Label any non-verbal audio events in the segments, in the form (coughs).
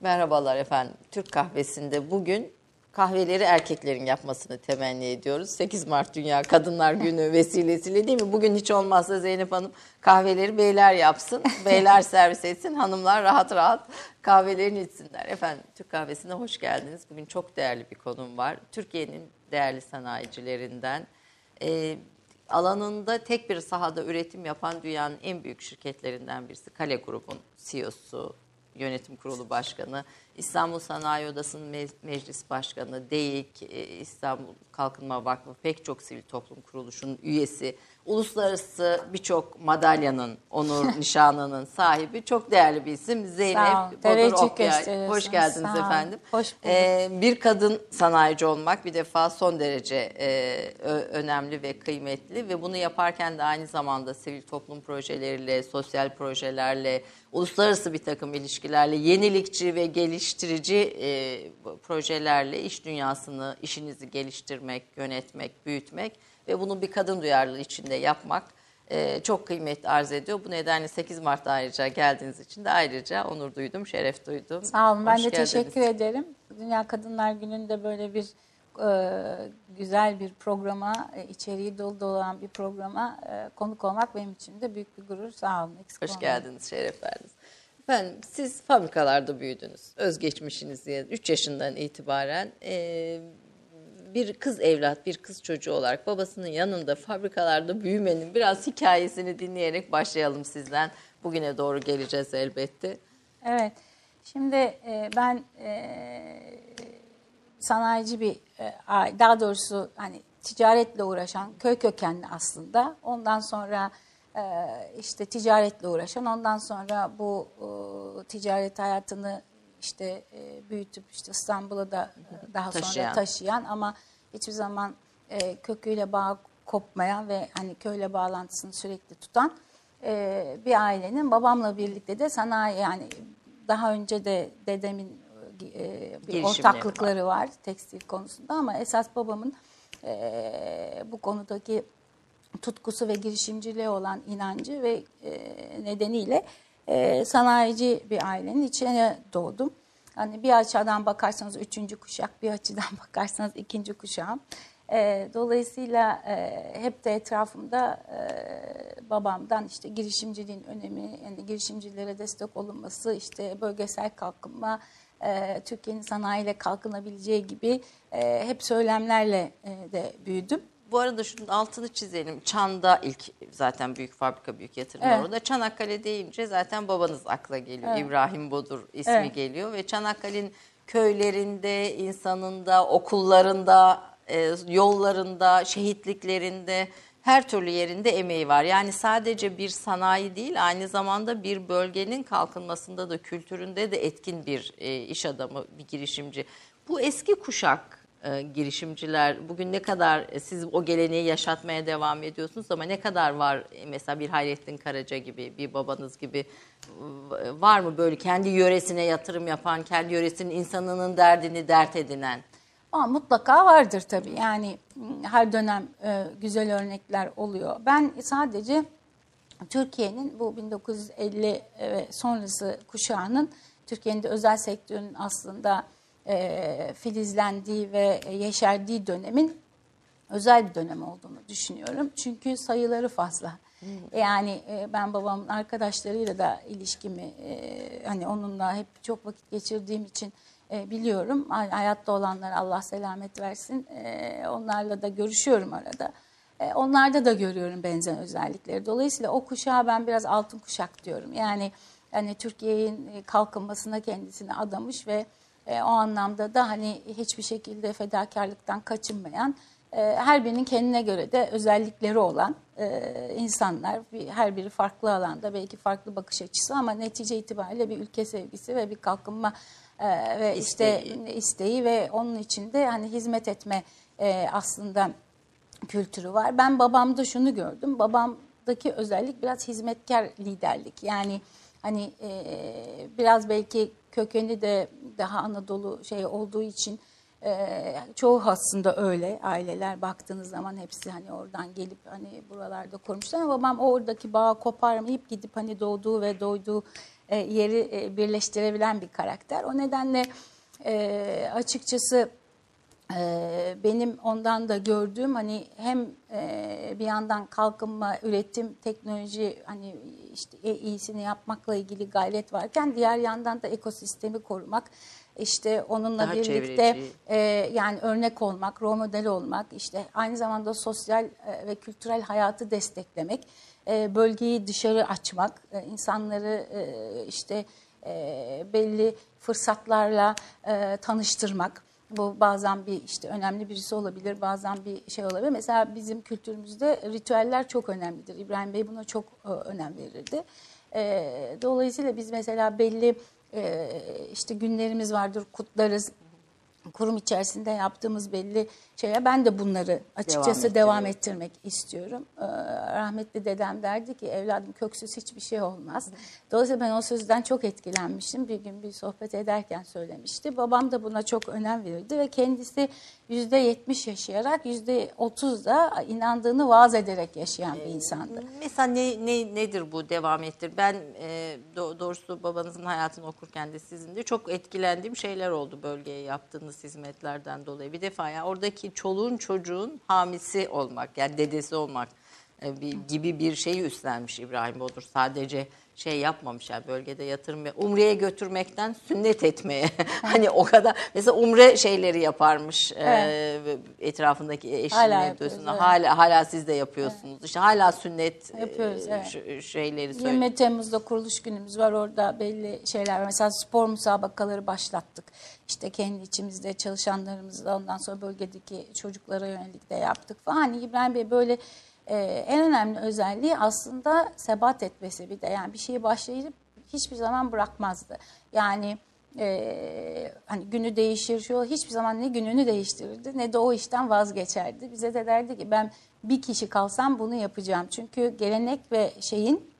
Merhabalar efendim. Türk kahvesinde bugün kahveleri erkeklerin yapmasını temenni ediyoruz. 8 Mart Dünya Kadınlar Günü (laughs) vesilesiyle değil mi? Bugün hiç olmazsa Zeynep Hanım kahveleri beyler yapsın. (laughs) Beyler servis etsin. Hanımlar rahat rahat kahvelerini içsinler. Efendim Türk kahvesine hoş geldiniz. Bugün çok değerli bir konum var. Türkiye'nin değerli sanayicilerinden. E, alanında tek bir sahada üretim yapan dünyanın en büyük şirketlerinden birisi. Kale Grubun CEO'su, Yönetim Kurulu Başkanı, İstanbul Sanayi Odası'nın me- Meclis Başkanı, DEİK, e, İstanbul Kalkınma Vakfı, pek çok sivil toplum kuruluşunun üyesi, uluslararası birçok madalyanın, onur (laughs) nişanının sahibi çok değerli bir isim Zeynep. Bodur Okyay. Hoş geldiniz Sağ efendim. Hoş bulduk. Ee, bir kadın sanayici olmak bir defa son derece e, önemli ve kıymetli ve bunu yaparken de aynı zamanda sivil toplum projeleriyle, sosyal projelerle, uluslararası bir takım ilişkilerle, yenilikçi ve geliştirici e, projelerle iş dünyasını, işinizi geliştirmek, yönetmek, büyütmek ve bunu bir kadın duyarlılığı içinde yapmak e, çok kıymetli arz ediyor. Bu nedenle 8 Mart'ta ayrıca geldiğiniz için de ayrıca onur duydum, şeref duydum. Sağ olun. Ben Hoş de geldiniz. teşekkür ederim. Dünya Kadınlar Günü'nde böyle bir e, güzel bir programa, e, içeriği dolu dolu olan bir programa e, konuk olmak benim için de büyük bir gurur. Sağ olun. Eksik Hoş olmayın. geldiniz, şeref verdiniz. Efendim siz fabrikalarda büyüdünüz. Özgeçmişinizi 3 yaşından itibaren e, bir kız evlat, bir kız çocuğu olarak babasının yanında fabrikalarda büyümenin biraz hikayesini dinleyerek başlayalım sizden. Bugüne doğru geleceğiz elbette. Evet. Şimdi e, ben e, sanayici bir e, daha doğrusu hani ticaretle uğraşan köy kökenli aslında. Ondan sonra işte ticaretle uğraşan, ondan sonra bu ticaret hayatını işte e, büyütüp işte İstanbul'a da e, daha Taşıyan. sonra taşıyan ama hiçbir zaman e, köküyle bağ kopmayan ve hani köyle bağlantısını sürekli tutan e, bir ailenin babamla birlikte de sanayi yani daha önce de dedemin e, bir ortaklıkları var. tekstil konusunda ama esas babamın e, bu konudaki tutkusu ve girişimciliğe olan inancı ve e, nedeniyle e, sanayici bir ailenin içine doğdum. Hani bir açıdan bakarsanız üçüncü kuşak, bir açıdan (laughs) bakarsanız ikinci kuşağım. E, dolayısıyla e, hep de etrafımda e, babamdan işte girişimciliğin önemi, yani girişimcilere destek olunması, işte bölgesel kalkınma, e, Türkiye'nin sanayiyle kalkınabileceği gibi e, hep söylemlerle e, de büyüdüm. Bu arada şunun altını çizelim. Çan'da ilk zaten büyük fabrika, büyük yatırımlar Evet. orada. Çanakkale deyince zaten babanız akla geliyor. Evet. İbrahim Bodur ismi Evet. geliyor ve Çanakkale'nin köylerinde, insanında, okullarında, e, yollarında, şehitliklerinde her türlü yerinde emeği var. Yani sadece bir sanayi değil, aynı zamanda bir bölgenin kalkınmasında da kültüründe de etkin bir e, iş adamı, bir girişimci. Bu eski kuşak e, girişimciler bugün ne kadar e, siz o geleneği yaşatmaya devam ediyorsunuz ama ne kadar var e, mesela bir Hayrettin Karaca gibi bir babanız gibi e, var mı böyle kendi yöresine yatırım yapan kendi yöresinin insanının derdini dert edinen Ama mutlaka vardır tabii. Yani her dönem e, güzel örnekler oluyor. Ben sadece Türkiye'nin bu 1950 ve sonrası kuşağının Türkiye'nin de özel sektörün aslında e, filizlendiği ve yeşerdiği dönemin özel bir dönem olduğunu düşünüyorum. Çünkü sayıları fazla. Yani e, ben babamın arkadaşlarıyla da ilişkimi e, hani onunla hep çok vakit geçirdiğim için e, biliyorum. Hay- Hayatta olanlar Allah selamet versin. E, onlarla da görüşüyorum arada. E, onlarda da görüyorum benzer özellikleri. Dolayısıyla o kuşağa ben biraz altın kuşak diyorum. Yani hani Türkiye'nin kalkınmasına kendisini adamış ve e, o anlamda da hani hiçbir şekilde fedakarlıktan kaçınmayan, e, her birinin kendine göre de özellikleri olan e, insanlar. Bir, her biri farklı alanda belki farklı bakış açısı ama netice itibariyle bir ülke sevgisi ve bir kalkınma e, ve işte İsteği. isteği ve onun içinde hani hizmet etme e, aslında kültürü var. Ben babamda şunu gördüm. Babamdaki özellik biraz hizmetkar liderlik. Yani hani e, biraz belki kökeni de daha Anadolu şey olduğu için e, çoğu aslında öyle aileler baktığınız zaman hepsi hani oradan gelip hani buralarda kurmuşlar ama babam oradaki bağı koparmayıp gidip hani doğduğu ve doyduğu e, yeri e, birleştirebilen bir karakter. O nedenle e, açıkçası benim ondan da gördüğüm hani hem bir yandan kalkınma, üretim, teknoloji hani işte e, iyisini yapmakla ilgili gayret varken diğer yandan da ekosistemi korumak, işte onunla Daha birlikte e, yani örnek olmak, rol model olmak, işte aynı zamanda sosyal e, ve kültürel hayatı desteklemek, e, bölgeyi dışarı açmak, e, insanları e, işte e, belli fırsatlarla e, tanıştırmak. Bu bazen bir işte önemli birisi olabilir, bazen bir şey olabilir. Mesela bizim kültürümüzde ritüeller çok önemlidir. İbrahim Bey buna çok e, önem verirdi. E, dolayısıyla biz mesela belli e, işte günlerimiz vardır, kutlarız. Kurum içerisinde yaptığımız belli şeyler. Ben de bunları açıkçası Devam devam, ettirmek istiyorum. Ee, rahmetli dedem derdi ki evladım köksüz hiçbir şey olmaz. Dolayısıyla ben o sözden çok etkilenmiştim. Bir gün bir sohbet ederken söylemişti. Babam da buna çok önem verirdi ve kendisi yüzde yetmiş yaşayarak yüzde otuz da inandığını vaaz ederek yaşayan bir insandı. Mesela ne, ne nedir bu devam ettir? Ben e, do- doğrusu babanızın hayatını okurken de sizin de çok etkilendiğim şeyler oldu bölgeye yaptığınız hizmetlerden dolayı. Bir defa ya oradaki çoluğun çocuğun hamisi olmak yani dedesi olmak e, gibi bir şeyi üstlenmiş İbrahim Bodur. Sadece şey yapmamış yani bölgede yatırım ve umreye götürmekten sünnet etmeye. (laughs) hani o kadar mesela umre şeyleri yaparmış e, etrafındaki eşinin Hala evet. Hala hala siz de yapıyorsunuz. İşte hala sünnet e, Yapıyoruz, evet. ş- şeyleri söyle. 20 Temmuz'da kuruluş günümüz var. Orada belli şeyler var. Mesela spor müsabakaları başlattık. İşte kendi içimizde çalışanlarımızla ondan sonra bölgedeki çocuklara yönelik de yaptık falan. Hani İbrahim Bey böyle e, en önemli özelliği aslında sebat etmesi bir de. Yani bir şeyi başlayıp hiçbir zaman bırakmazdı. Yani e, hani günü değişir şu hiçbir zaman ne gününü değiştirirdi ne de o işten vazgeçerdi. Bize de derdi ki ben bir kişi kalsam bunu yapacağım. Çünkü gelenek ve şeyin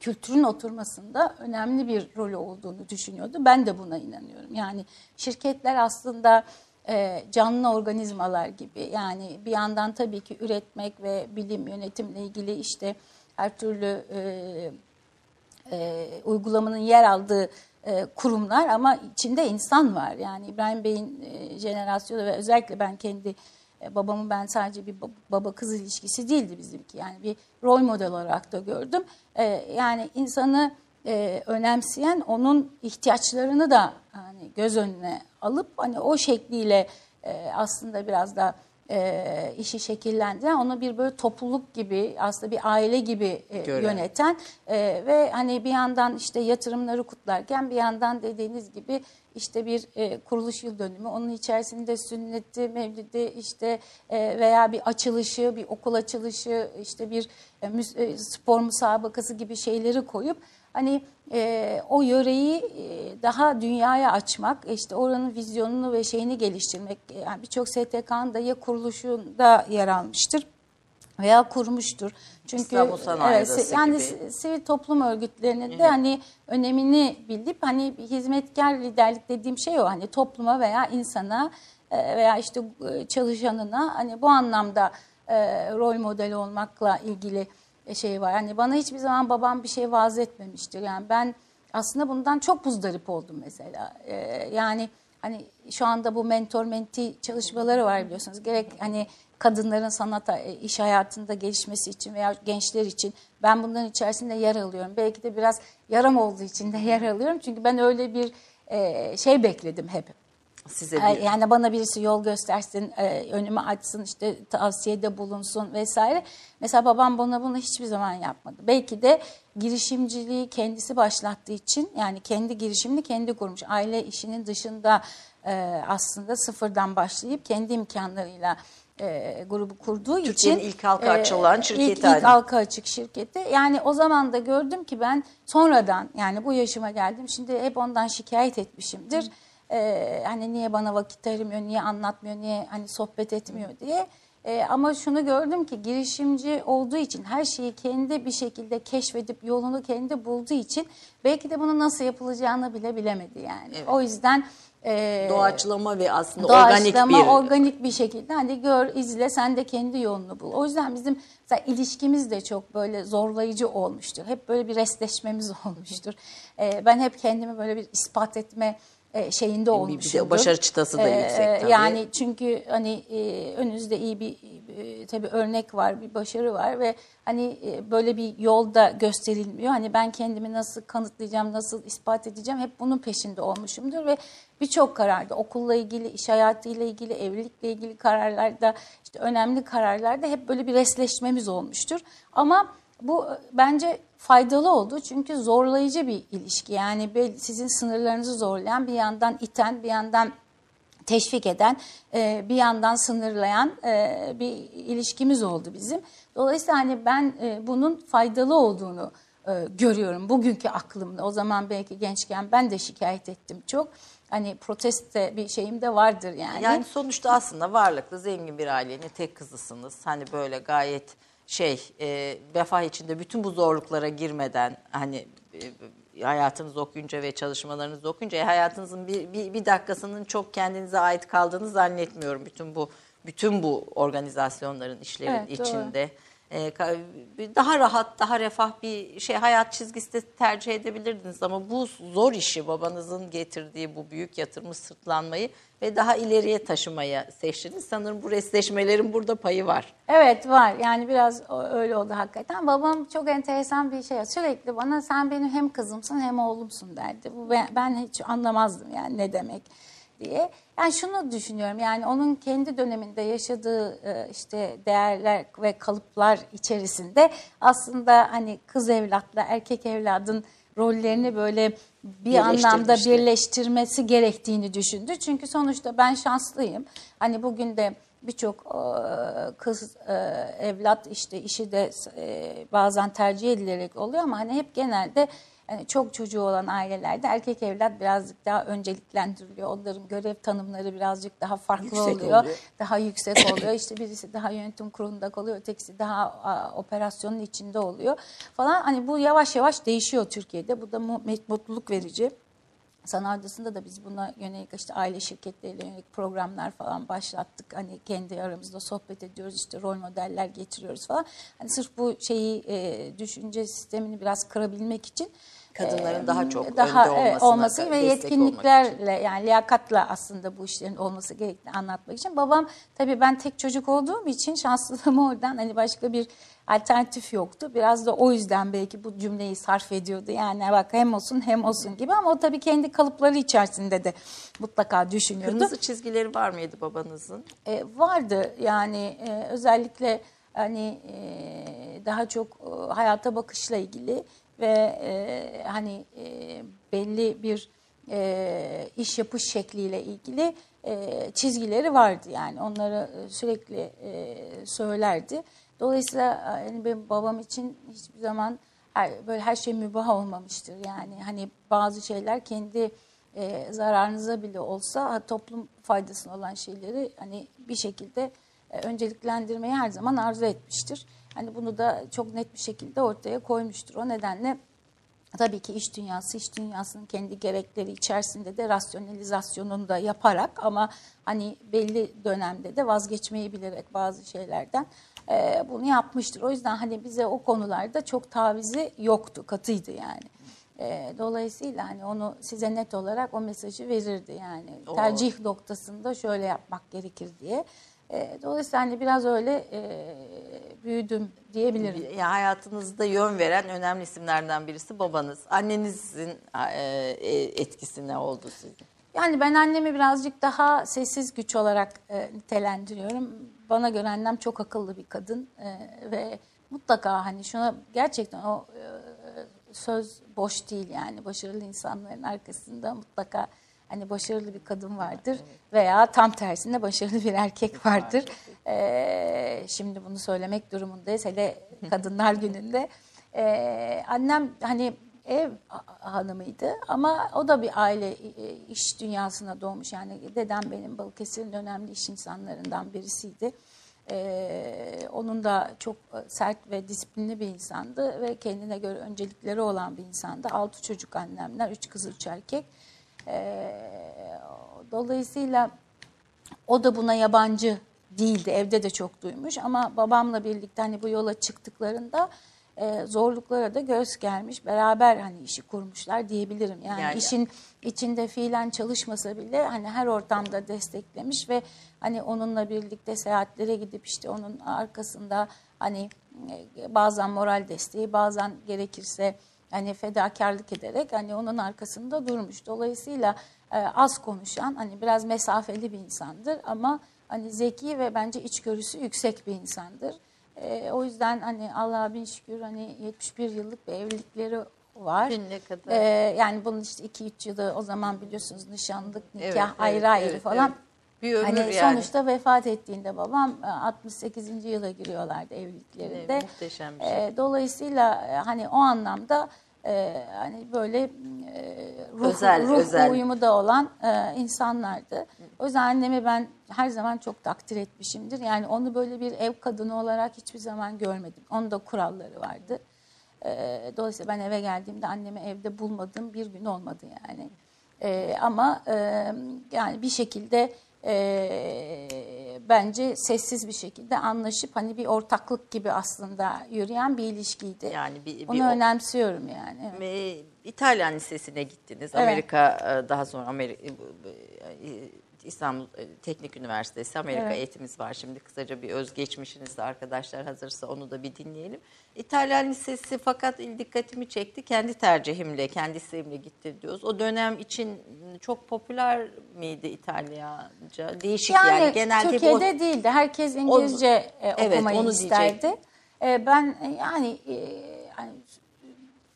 kültürün oturmasında önemli bir rolü olduğunu düşünüyordu. Ben de buna inanıyorum. Yani şirketler aslında e, canlı organizmalar gibi. Yani bir yandan tabii ki üretmek ve bilim yönetimle ilgili işte her türlü e, e, uygulamanın yer aldığı e, kurumlar ama içinde insan var. Yani İbrahim Bey'in e, jenerasyonu ve özellikle ben kendi e, babamın ben sadece bir baba kız ilişkisi değildi bizimki. Yani bir rol model olarak da gördüm. E, yani insanı e, önemseyen onun ihtiyaçlarını da hani göz önüne alıp hani o şekliyle e, aslında biraz da e, işi şekillendiren onu bir böyle topluluk gibi aslında bir aile gibi e, Gören. yöneten e, ve hani bir yandan işte yatırımları kutlarken bir yandan dediğiniz gibi işte bir e, kuruluş yıl dönümü onun içerisinde sünneti, mevlidi işte e, veya bir açılışı, bir okul açılışı, işte bir e, müs- e, spor müsabakası gibi şeyleri koyup hani e, o yöreyi e, daha dünyaya açmak, işte oranın vizyonunu ve şeyini geliştirmek. Yani birçok STK'nın da ya kuruluşunda yer almıştır veya kurmuştur. Çünkü İstanbul Sanayi evet, yani gibi. si- sivil toplum örgütlerinin de hani önemini bilip hani hizmetkar liderlik dediğim şey o hani topluma veya insana e, veya işte e, çalışanına hani bu anlamda e, rol model olmakla ilgili şey var. Hani bana hiçbir zaman babam bir şey vaaz etmemiştir. Yani ben aslında bundan çok muzdarip oldum mesela. E, yani hani şu anda bu mentor menti çalışmaları var biliyorsunuz. Gerek hani kadınların sanat e, iş hayatında gelişmesi için veya gençler için ben bunların içerisinde yer alıyorum. Belki de biraz yaram olduğu için de (laughs) yer alıyorum. Çünkü ben öyle bir e, şey bekledim hep. Size bir Yani bana birisi yol göstersin, e, önümü açsın, işte tavsiyede bulunsun vesaire. Mesela babam bana bunu hiçbir zaman yapmadı. Belki de girişimciliği kendisi başlattığı için yani kendi girişimini kendi kurmuş. Aile işinin dışında e, aslında sıfırdan başlayıp kendi imkanlarıyla e, grubu kurduğu için. Türkiye'nin ilk halka açılan şirketi Ilk, ilk halka açık şirketi. Yani o zaman da gördüm ki ben sonradan yani bu yaşıma geldim. Şimdi hep ondan şikayet etmişimdir. Ee, hani niye bana vakit ayırmıyor, niye anlatmıyor, niye hani sohbet etmiyor diye. E, ama şunu gördüm ki girişimci olduğu için her şeyi kendi bir şekilde keşfedip yolunu kendi bulduğu için belki de bunu nasıl yapılacağını bile bilemedi yani. Evet. O yüzden e, Doğaçlama ve aslında organik doğaçlama, bir organik bir şekilde hani gör, izle, sen de kendi yolunu bul. O yüzden bizim mesela ilişkimiz de çok böyle zorlayıcı olmuştur. Hep böyle bir restleşmemiz (laughs) olmuştur. Ee, ben hep kendimi böyle bir ispat etme e, şeyinde olmuşumdur. başarı çıtası da yüksek tabii. Yani çünkü hani e, önünüzde iyi bir e, tabii örnek var, bir başarı var ve hani e, böyle bir yolda gösterilmiyor. Hani ben kendimi nasıl kanıtlayacağım, nasıl ispat edeceğim hep bunun peşinde olmuşumdur ve birçok kararda okulla ilgili, iş hayatıyla ilgili, evlilikle ilgili kararlarda, işte önemli kararlarda hep böyle bir resleşmemiz olmuştur. Ama bu e, bence faydalı oldu çünkü zorlayıcı bir ilişki. Yani sizin sınırlarınızı zorlayan, bir yandan iten, bir yandan teşvik eden, e, bir yandan sınırlayan e, bir ilişkimiz oldu bizim. Dolayısıyla hani ben e, bunun faydalı olduğunu görüyorum bugünkü aklımda. O zaman belki gençken ben de şikayet ettim çok. Hani proteste bir şeyim de vardır yani. Yani sonuçta aslında varlıklı, zengin bir ailenin tek kızısınız. Hani böyle gayet şey, e, refah içinde bütün bu zorluklara girmeden hani e, hayatınızı okuyunca ve çalışmalarınızı okuyunca e, hayatınızın bir, bir, bir dakikasının çok kendinize ait kaldığını zannetmiyorum. Bütün bu bütün bu organizasyonların işlerin Evet, doğru. içinde. E, ka- daha rahat, daha refah bir şey hayat çizgisi de tercih edebilirdiniz ama bu zor işi babanızın getirdiği bu büyük yatırımı sırtlanmayı ve daha ileriye taşımaya seçtiniz. Sanırım bu resleşmelerin burada payı var. Evet var yani biraz öyle oldu hakikaten. Babam çok enteresan bir şey sürekli bana sen benim hem kızımsın hem oğlumsun derdi. Bu ben, ben hiç anlamazdım yani ne demek diye. Yani şunu düşünüyorum yani onun kendi döneminde yaşadığı e, işte değerler ve kalıplar içerisinde aslında hani kız evlatla erkek evladın rollerini böyle bir anlamda birleştirmesi gerektiğini düşündü. Çünkü sonuçta ben şanslıyım. Hani bugün de birçok e, kız e, evlat işte işi de e, bazen tercih edilerek oluyor ama hani hep genelde hani çok çocuğu olan ailelerde erkek evlat birazcık daha önceliklendiriliyor. Onların görev tanımları birazcık daha farklı Yüksek oluyor. oluyor. Daha yüksek (coughs) oluyor. İşte birisi daha yönetim kurulunda kalıyor, ötekisi daha a, operasyonun içinde oluyor falan. Hani bu yavaş yavaş değişiyor Türkiye'de. Bu da mu- mutluluk verici. Sanayi Odası'nda da biz buna yönelik işte aile şirketleriyle yönelik programlar falan başlattık. Hani kendi aramızda sohbet ediyoruz işte rol modeller getiriyoruz falan. Hani sırf bu şeyi e, düşünce sistemini biraz kırabilmek için Kadınların e, daha çok daha önde evet, olmasına olması ve yetkinliklerle yani liyakatla aslında bu işlerin olması gerektiğini anlatmak için. Babam tabii ben tek çocuk olduğum için şanslılığım (laughs) oradan hani başka bir alternatif yoktu. Biraz da o yüzden belki bu cümleyi sarf ediyordu. Yani bak hem olsun hem olsun gibi ama o tabii kendi kalıpları içerisinde de mutlaka düşünüyordu. Kırmızı çizgileri var mıydı babanızın? E, vardı yani e, özellikle hani e, daha çok e, hayata bakışla ilgili ve e, hani e, belli bir e, iş yapış şekliyle ilgili e, çizgileri vardı yani onları e, sürekli e, söylerdi. Dolayısıyla hani benim babam için hiçbir zaman her, böyle her şey mübah olmamıştır yani hani bazı şeyler kendi e, zararınıza bile olsa toplum faydasına olan şeyleri hani bir şekilde e, önceliklendirmeyi her zaman arzu etmiştir. Hani bunu da çok net bir şekilde ortaya koymuştur. O nedenle tabii ki iş dünyası, iş dünyasının kendi gerekleri içerisinde de rasyonalizasyonunu da yaparak ama hani belli dönemde de vazgeçmeyi bilerek bazı şeylerden e, bunu yapmıştır. O yüzden hani bize o konularda çok tavizi yoktu, katıydı yani. E, dolayısıyla hani onu size net olarak o mesajı verirdi yani O- tercih noktasında şöyle yapmak gerekir diye. E, dolayısıyla hani biraz öyle e, büyüdüm diyebilirim. Yani hayatınızda yön veren önemli isimlerden birisi babanız. Annenizin e, e, etkisi ne oldu sizin? Yani ben annemi birazcık daha sessiz güç olarak e, nitelendiriyorum. Bana göre annem çok akıllı bir kadın e, ve mutlaka hani şuna gerçekten o e, söz boş değil yani başarılı insanların arkasında mutlaka hani başarılı bir kadın vardır veya tam tersinde başarılı bir erkek vardır. E, şimdi bunu söylemek durumundayız hele Kadınlar Günü'nde. E, annem hani ev ha- hanımıydı ama o da bir aile e, iş dünyasına doğmuş. Yani dedem benim Balıkesir'in önemli iş insanlarından birisiydi. Ee, onun da çok e, sert ve disiplinli bir insandı ve kendine göre öncelikleri olan bir insandı. Altı çocuk annemler, üç kız, üç erkek. Ee, dolayısıyla o da buna yabancı değildi. Evde de çok duymuş ama babamla birlikte hani bu yola çıktıklarında e, zorluklara da göz gelmiş. Beraber hani işi kurmuşlar diyebilirim. Yani, Yani- işin içinde fiilen çalışmasa bile hani her ortamda desteklemiş ve hani onunla birlikte seyahatlere gidip işte onun arkasında hani e, bazen moral desteği bazen gerekirse hani fedakarlık ederek hani onun arkasında durmuş. Dolayısıyla e, az konuşan hani biraz mesafeli bir insandır ama hani zeki ve bence içgörüsü yüksek bir insandır. E, o yüzden hani Allah'a bin şükür hani 71 yıllık bir evlilikleri var. Gün ne kadar? E, yani bunun işte 2-3 yılı o zaman biliyorsunuz nişanlık, nikah Evet, ayrı evet, ayrı evet, falan. evet. Bir ömür hani yani. sonuçta vefat ettiğinde babam e, 68. yıla giriyorlardı evliliklerinde. Evet, muhteşem bir şey. E, dolayısıyla e, hani o anlamda e, hani böyle e, ruh, Özel, ruh özel. uyumu da olan e, insanlardı. O yüzden annemi ben her zaman çok takdir etmişimdir. Yani onu böyle bir ev kadını olarak hiçbir zaman görmedim. Onun da kuralları vardı. E, dolayısıyla ben eve geldiğimde annemi evde bulmadığım bir gün olmadı yani. E, ama e, yani bir şekilde e, bence sessiz bir şekilde anlaşıp hani bir ortaklık gibi aslında yürüyen bir ilişkiydi. Yani bir- bir Onu o- önemsiyorum yani. E, İtalyan Lisesi'ne gittiniz. Evet. Amerika e, daha sonra Amerika İstanbul e, Teknik Üniversitesi Amerika Evet. eğitimimiz var. Şimdi kısaca bir özgeçmişiniz de arkadaşlar hazırsa onu da bir dinleyelim. İtalyan Lisesi fakat il dikkatimi çekti. Kendi tercihimle, kendi isteğimle gitti diyoruz. O dönem için çok popüler miydi İtalyanca? Değişik yani, Yani, genelde Türkiye'de o- değildi. Herkes İngilizce e, Evet, okumayı onu isterdi. E, ben e, yani, e, yani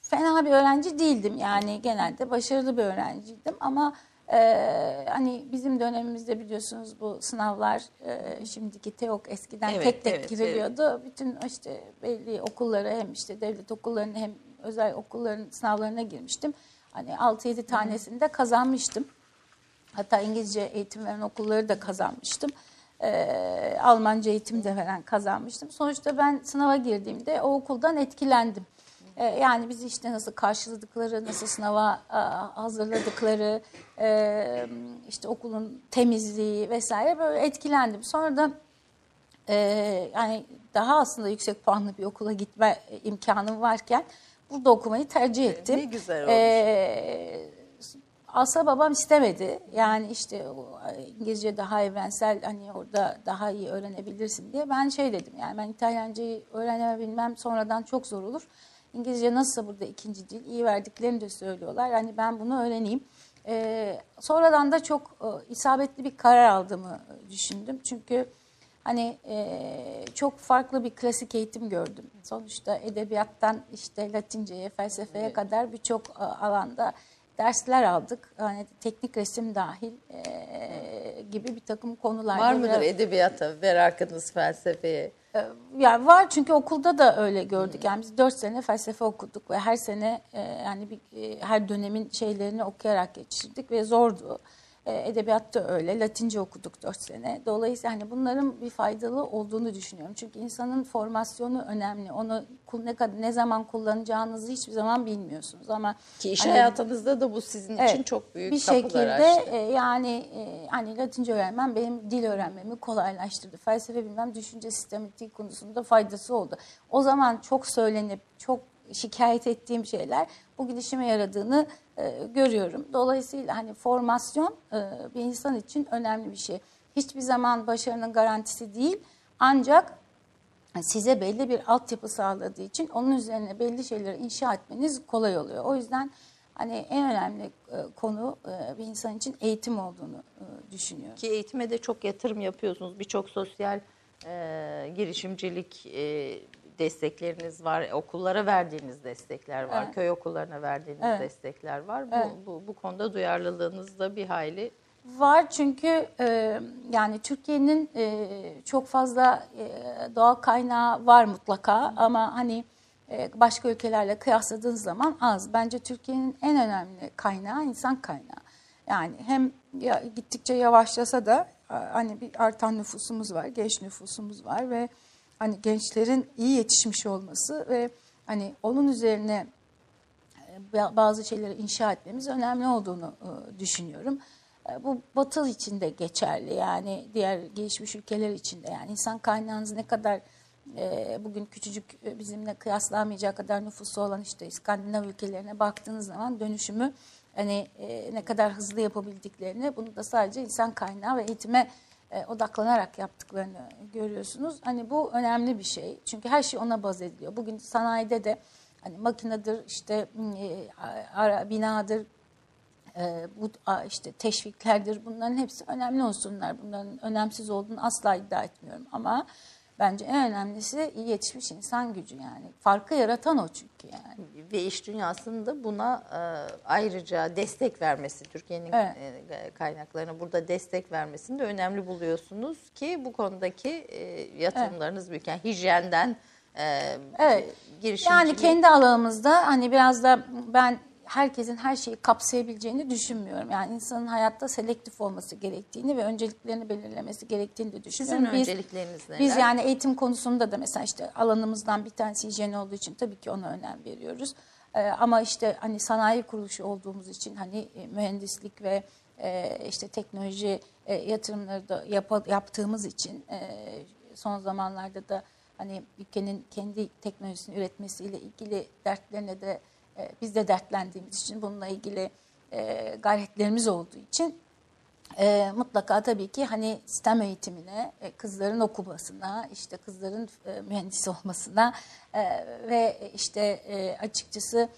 fena bir öğrenci değildim. Yani genelde başarılı bir öğrenciydim ama e, hani bizim dönemimizde biliyorsunuz bu sınavlar e, şimdiki TEOK eskiden Evet, tek tek evet, giriliyordu. Bütün işte belli okullara hem işte devlet okullarına hem özel okulların sınavlarına girmiştim. Hani 6-7 tanesini de kazanmıştım. Hatta İngilizce eğitim veren okulları da kazanmıştım. Ee, Almanca eğitim de veren kazanmıştım. Sonuçta ben sınava girdiğimde o okuldan etkilendim. Ee, yani bizi işte nasıl karşıladıkları, nasıl sınava a, hazırladıkları, e, işte okulun temizliği vesaire böyle etkilendim. Sonra da e, yani daha aslında yüksek puanlı bir okula gitme imkanım varken burada okumayı tercih ettim. Ne güzel olmuş. E, Asla babam istemedi. Yani işte İngilizce daha evrensel hani orada daha iyi öğrenebilirsin diye. Ben şey dedim yani ben İtalyancayı öğrenebilmem sonradan çok zor olur. İngilizce nasılsa burada ikinci dil iyi verdiklerini de söylüyorlar. Hani ben bunu öğreneyim. Ee, sonradan da çok e, isabetli bir karar aldığımı düşündüm. Çünkü hani e, çok farklı bir klasik eğitim gördüm. Sonuçta edebiyattan işte Latinceye, felsefeye kadar birçok e, alanda dersler aldık. Yani teknik resim dahil e, gibi bir takım konularda. var mıdır biraz- edebiyata merakınız felsefeye? E, yani var çünkü okulda da öyle gördük. Yani biz dört sene felsefe okuduk ve her sene e, yani bir, e, her dönemin şeylerini okuyarak geçirdik ve zordu. E, edebiyat da öyle. Latince okuduk dört sene. Dolayısıyla hani bunların bir faydalı olduğunu düşünüyorum. Çünkü insanın formasyonu önemli. Onu ne kadar ne zaman kullanacağınızı hiçbir zaman bilmiyorsunuz ama Ki iş hani- hayatınızda da bu sizin için Evet, çok büyük bir şekilde açtı. e, yani e, hani Latince öğrenmem benim dil öğrenmemi kolaylaştırdı. Felsefe bilmem düşünce sistematiği konusunda faydası oldu. O zaman çok söylenip çok şikayet ettiğim şeyler bugün işime yaradığını e, görüyorum. Dolayısıyla hani formasyon e, bir insan için önemli bir şey. Hiçbir zaman başarının garantisi değil ancak size belli bir altyapı sağladığı için onun üzerine belli şeyleri inşa etmeniz kolay oluyor. O yüzden hani en önemli e, konu e, bir insan için eğitim olduğunu e, düşünüyorum. Ki eğitime de çok yatırım yapıyorsunuz. Birçok sosyal e, girişimcilik e, destekleriniz var. Okullara verdiğiniz destekler var. Evet. Köy okullarına verdiğiniz Evet. destekler var. Bu, Evet. bu, bu konuda duyarlılığınız da bir hayli Var çünkü e, yani Türkiye'nin e, çok fazla e, doğal kaynağı var mutlaka ama hani e, başka ülkelerle kıyasladığınız zaman az. Bence Türkiye'nin en önemli kaynağı insan kaynağı. Yani hem ya, gittikçe yavaşlasa da hani bir artan nüfusumuz var, genç nüfusumuz var ve hani gençlerin iyi yetişmiş olması ve hani onun üzerine e, bazı şeyleri inşa etmemiz önemli olduğunu e, düşünüyorum. E, bu batı için de geçerli yani diğer gelişmiş ülkeler için de yani insan kaynağınız ne kadar bugün küçücük bizimle kıyaslanamayacak kadar nüfusu olan işte İskandinav ülkelerine baktığınız zaman dönüşümü hani ne kadar hızlı yapabildiklerini bunu da sadece insan kaynağı ve eğitime odaklanarak yaptıklarını görüyorsunuz. Hani bu önemli bir şey çünkü her şey ona baz ediliyor. Bugün sanayide de hani makinedir, işte e, ara, binadır, e, bu işte teşviklerdir. Bunların hepsi önemli unsurlar. Bunların önemsiz olduğunu asla iddia etmiyorum ama bence en önemlisi iyi yetişmiş insan gücü yani. Farkı yaratan o çünkü yani. Ve iş dünyasının buna e, ayrıca destek vermesi, Türkiye'nin evet. e, kaynaklarına burada destek vermesini de önemli buluyorsunuz ki bu konudaki e, yatırımlarınız evet. büyük. Yani hijyenden e, evet. Yani kendi alanımızda hani biraz da ben herkesin her şeyi kapsayabileceğini düşünmüyorum. Yani insanın hayatta selektif olması gerektiğini ve önceliklerini belirlemesi gerektiğini de düşünüyorum. Sizin biz, öncelikleriniz neler? Biz yani eğitim konusunda da mesela işte alanımızdan bir tanesi hijyen olduğu için tabii ki ona önem veriyoruz. Ee, ama işte hani sanayi kuruluşu olduğumuz için hani e, mühendislik ve e, işte teknoloji e, yatırımları da yap, yaptığımız için e, son zamanlarda da hani ülkenin kendi teknolojisini üretmesiyle ilgili dertlerine de e, biz de dertlendiğimiz için bununla ilgili e, gayretlerimiz olduğu için e, mutlaka tabii ki hani sistem eğitimine, e, kızların okumasına, işte kızların mühendis olmasına ve işte açıkçası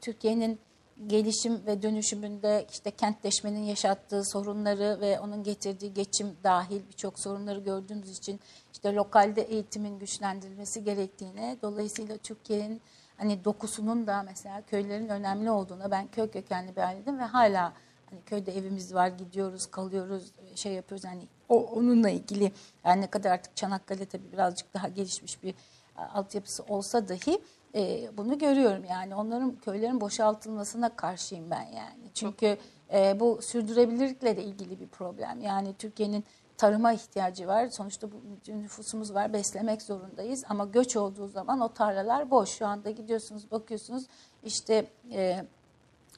Türkiye'nin gelişim ve dönüşümünde işte kentleşmenin yaşattığı sorunları ve onun getirdiği geçim dahil birçok sorunları gördüğümüz için işte lokalde eğitimin güçlendirilmesi gerektiğine dolayısıyla Türkiye'nin hani dokusunun da mesela köylerin önemli olduğuna ben köy kökenli bir aileydim ve hala hani köyde evimiz var gidiyoruz kalıyoruz şey yapıyoruz yani o onunla ilgili yani ne kadar artık Çanakkale tabii birazcık daha gelişmiş bir altyapısı olsa dahi e, bunu görüyorum yani onların köylerin boşaltılmasına karşıyım ben yani. Çünkü e, bu sürdürülebilirlikle de ilgili bir problem. Yani Türkiye'nin tarıma ihtiyacı var. Sonuçta bu nüfusumuz var, beslemek zorundayız. Ama göç olduğu zaman o tarlalar boş. Şu anda gidiyorsunuz, bakıyorsunuz işte e,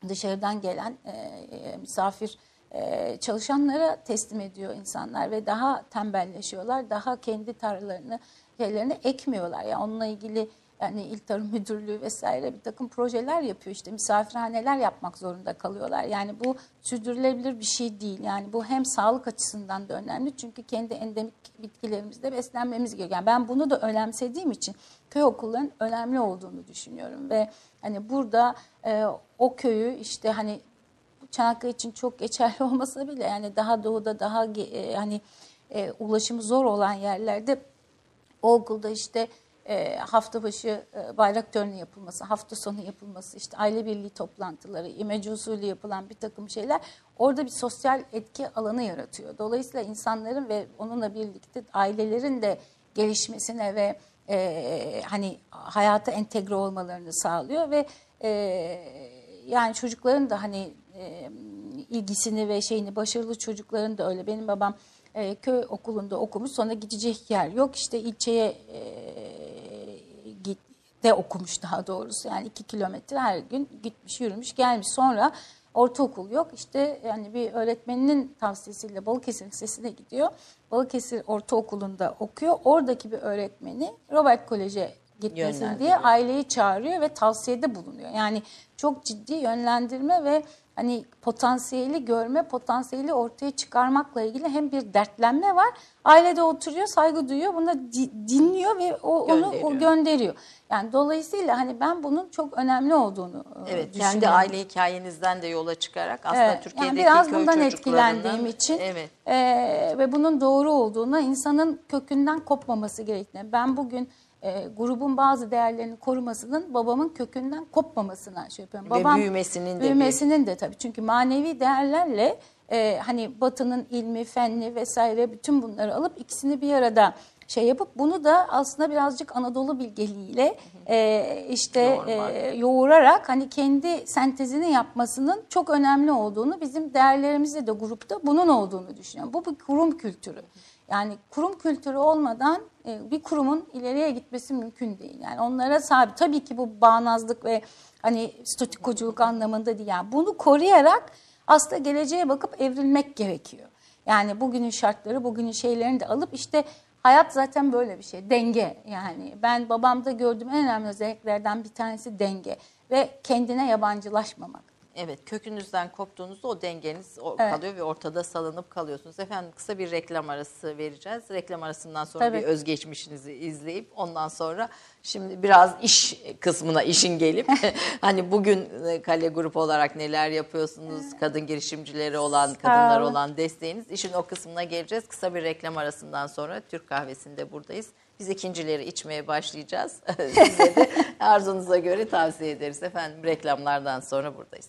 dışarıdan gelen e, e misafir e, çalışanlara teslim ediyor insanlar ve daha tembelleşiyorlar. Daha kendi tarlalarını, şeylerini ekmiyorlar. Yani onunla ilgili yani İl Tarım Müdürlüğü vesaire bir takım projeler yapıyor işte misafirhaneler yapmak zorunda kalıyorlar. Yani bu sürdürülebilir bir şey değil. Yani bu hem sağlık açısından da önemli çünkü kendi endemik bitkilerimizde beslenmemiz gerekiyor. Yani ben bunu da önemsediğim için köy okullarının önemli olduğunu düşünüyorum ve hani burada e, o köyü işte hani Çanakkale için çok geçerli (laughs) olmasa bile yani daha doğuda daha e, hani e, ulaşımı zor olan yerlerde o okulda işte e, hafta başı e, bayrak töreni yapılması, hafta sonu yapılması, işte aile birliği toplantıları, imece usulü yapılan bir takım şeyler orada bir sosyal etki alanı yaratıyor. Dolayısıyla insanların ve onunla birlikte ailelerin de gelişmesine ve e, hani hayata entegre olmalarını sağlıyor ve e, yani çocukların da hani e, ilgisini ve şeyini başarılı çocukların da öyle. Benim babam e, köy okulunda okumuş sonra gidecek yer yok işte ilçeye e, de okumuş daha doğrusu. Yani iki kilometre her gün gitmiş, yürümüş, gelmiş. Sonra ortaokul yok. İşte yani bir öğretmeninin tavsiyesiyle Balıkesir Lisesi'ne gidiyor. Balıkesir Ortaokulu'nda okuyor. Oradaki bir öğretmeni Robert Kolej'e gitmesin diye aileyi çağırıyor ve tavsiyede bulunuyor. Yani çok ciddi yönlendirme ve hani potansiyeli görme, potansiyeli ortaya çıkarmakla ilgili hem bir dertlenme var. Ailede oturuyor, saygı duyuyor, bunu dinliyor ve o onu o gönderiyor. Yani dolayısıyla hani ben bunun çok önemli olduğunu e, evet. Kendi aile hikayenizden de yola çıkarak aslında evet, Türkiye'deki yani biraz köy bundan etkilendiğim için evet. e, ve bunun doğru olduğuna insanın kökünden kopmaması gerektiğine. Ben bugün e, grubun bazı değerlerini korumasının babamın kökünden kopmamasına şey yapıyorum. Babam, Ve büyümesinin de. Büyümesinin de tabii. Çünkü manevi değerlerle e, hani batının ilmi, fenli vesaire bütün bunları alıp ikisini bir arada şey yapıp bunu da aslında birazcık Anadolu bilgeliğiyle e, işte e, yoğurarak hani kendi sentezini yapmasının çok önemli olduğunu bizim değerlerimizde de grupta bunun olduğunu düşünüyorum. Bu bir kurum kültürü. Yani kurum kültürü olmadan e, bir kurumun ileriye gitmesi mümkün değil. Yani onlara sabit. Tabii ki bu bağnazlık ve hani statikoculuk anlamında değil. Yani bunu koruyarak aslında geleceğe bakıp evrilmek gerekiyor. Yani bugünün şartları, bugünün şeylerini de alıp işte hayat zaten böyle bir şey. Denge yani. Ben babamda gördüğüm en önemli özelliklerden bir tanesi denge ve kendine yabancılaşmamak. Evet kökünüzden koptuğunuzda o dengeniz o- Evet. kalıyor ve ortada salınıp kalıyorsunuz. Efendim kısa bir reklam arası vereceğiz. Reklam arasından sonra Tabii. bir özgeçmişinizi izleyip ondan sonra şimdi biraz iş kısmına işin gelip (laughs) hani bugün e, Kale Grup olarak neler yapıyorsunuz? Kadın girişimcileri olan, kadınlar olun. olan desteğiniz. işin o kısmına geleceğiz. Kısa bir reklam arasından sonra Türk kahvesinde buradayız. Biz ikincileri içmeye başlayacağız. (laughs) Size de (laughs) arzunuza göre tavsiye ederiz. Efendim reklamlardan sonra buradayız.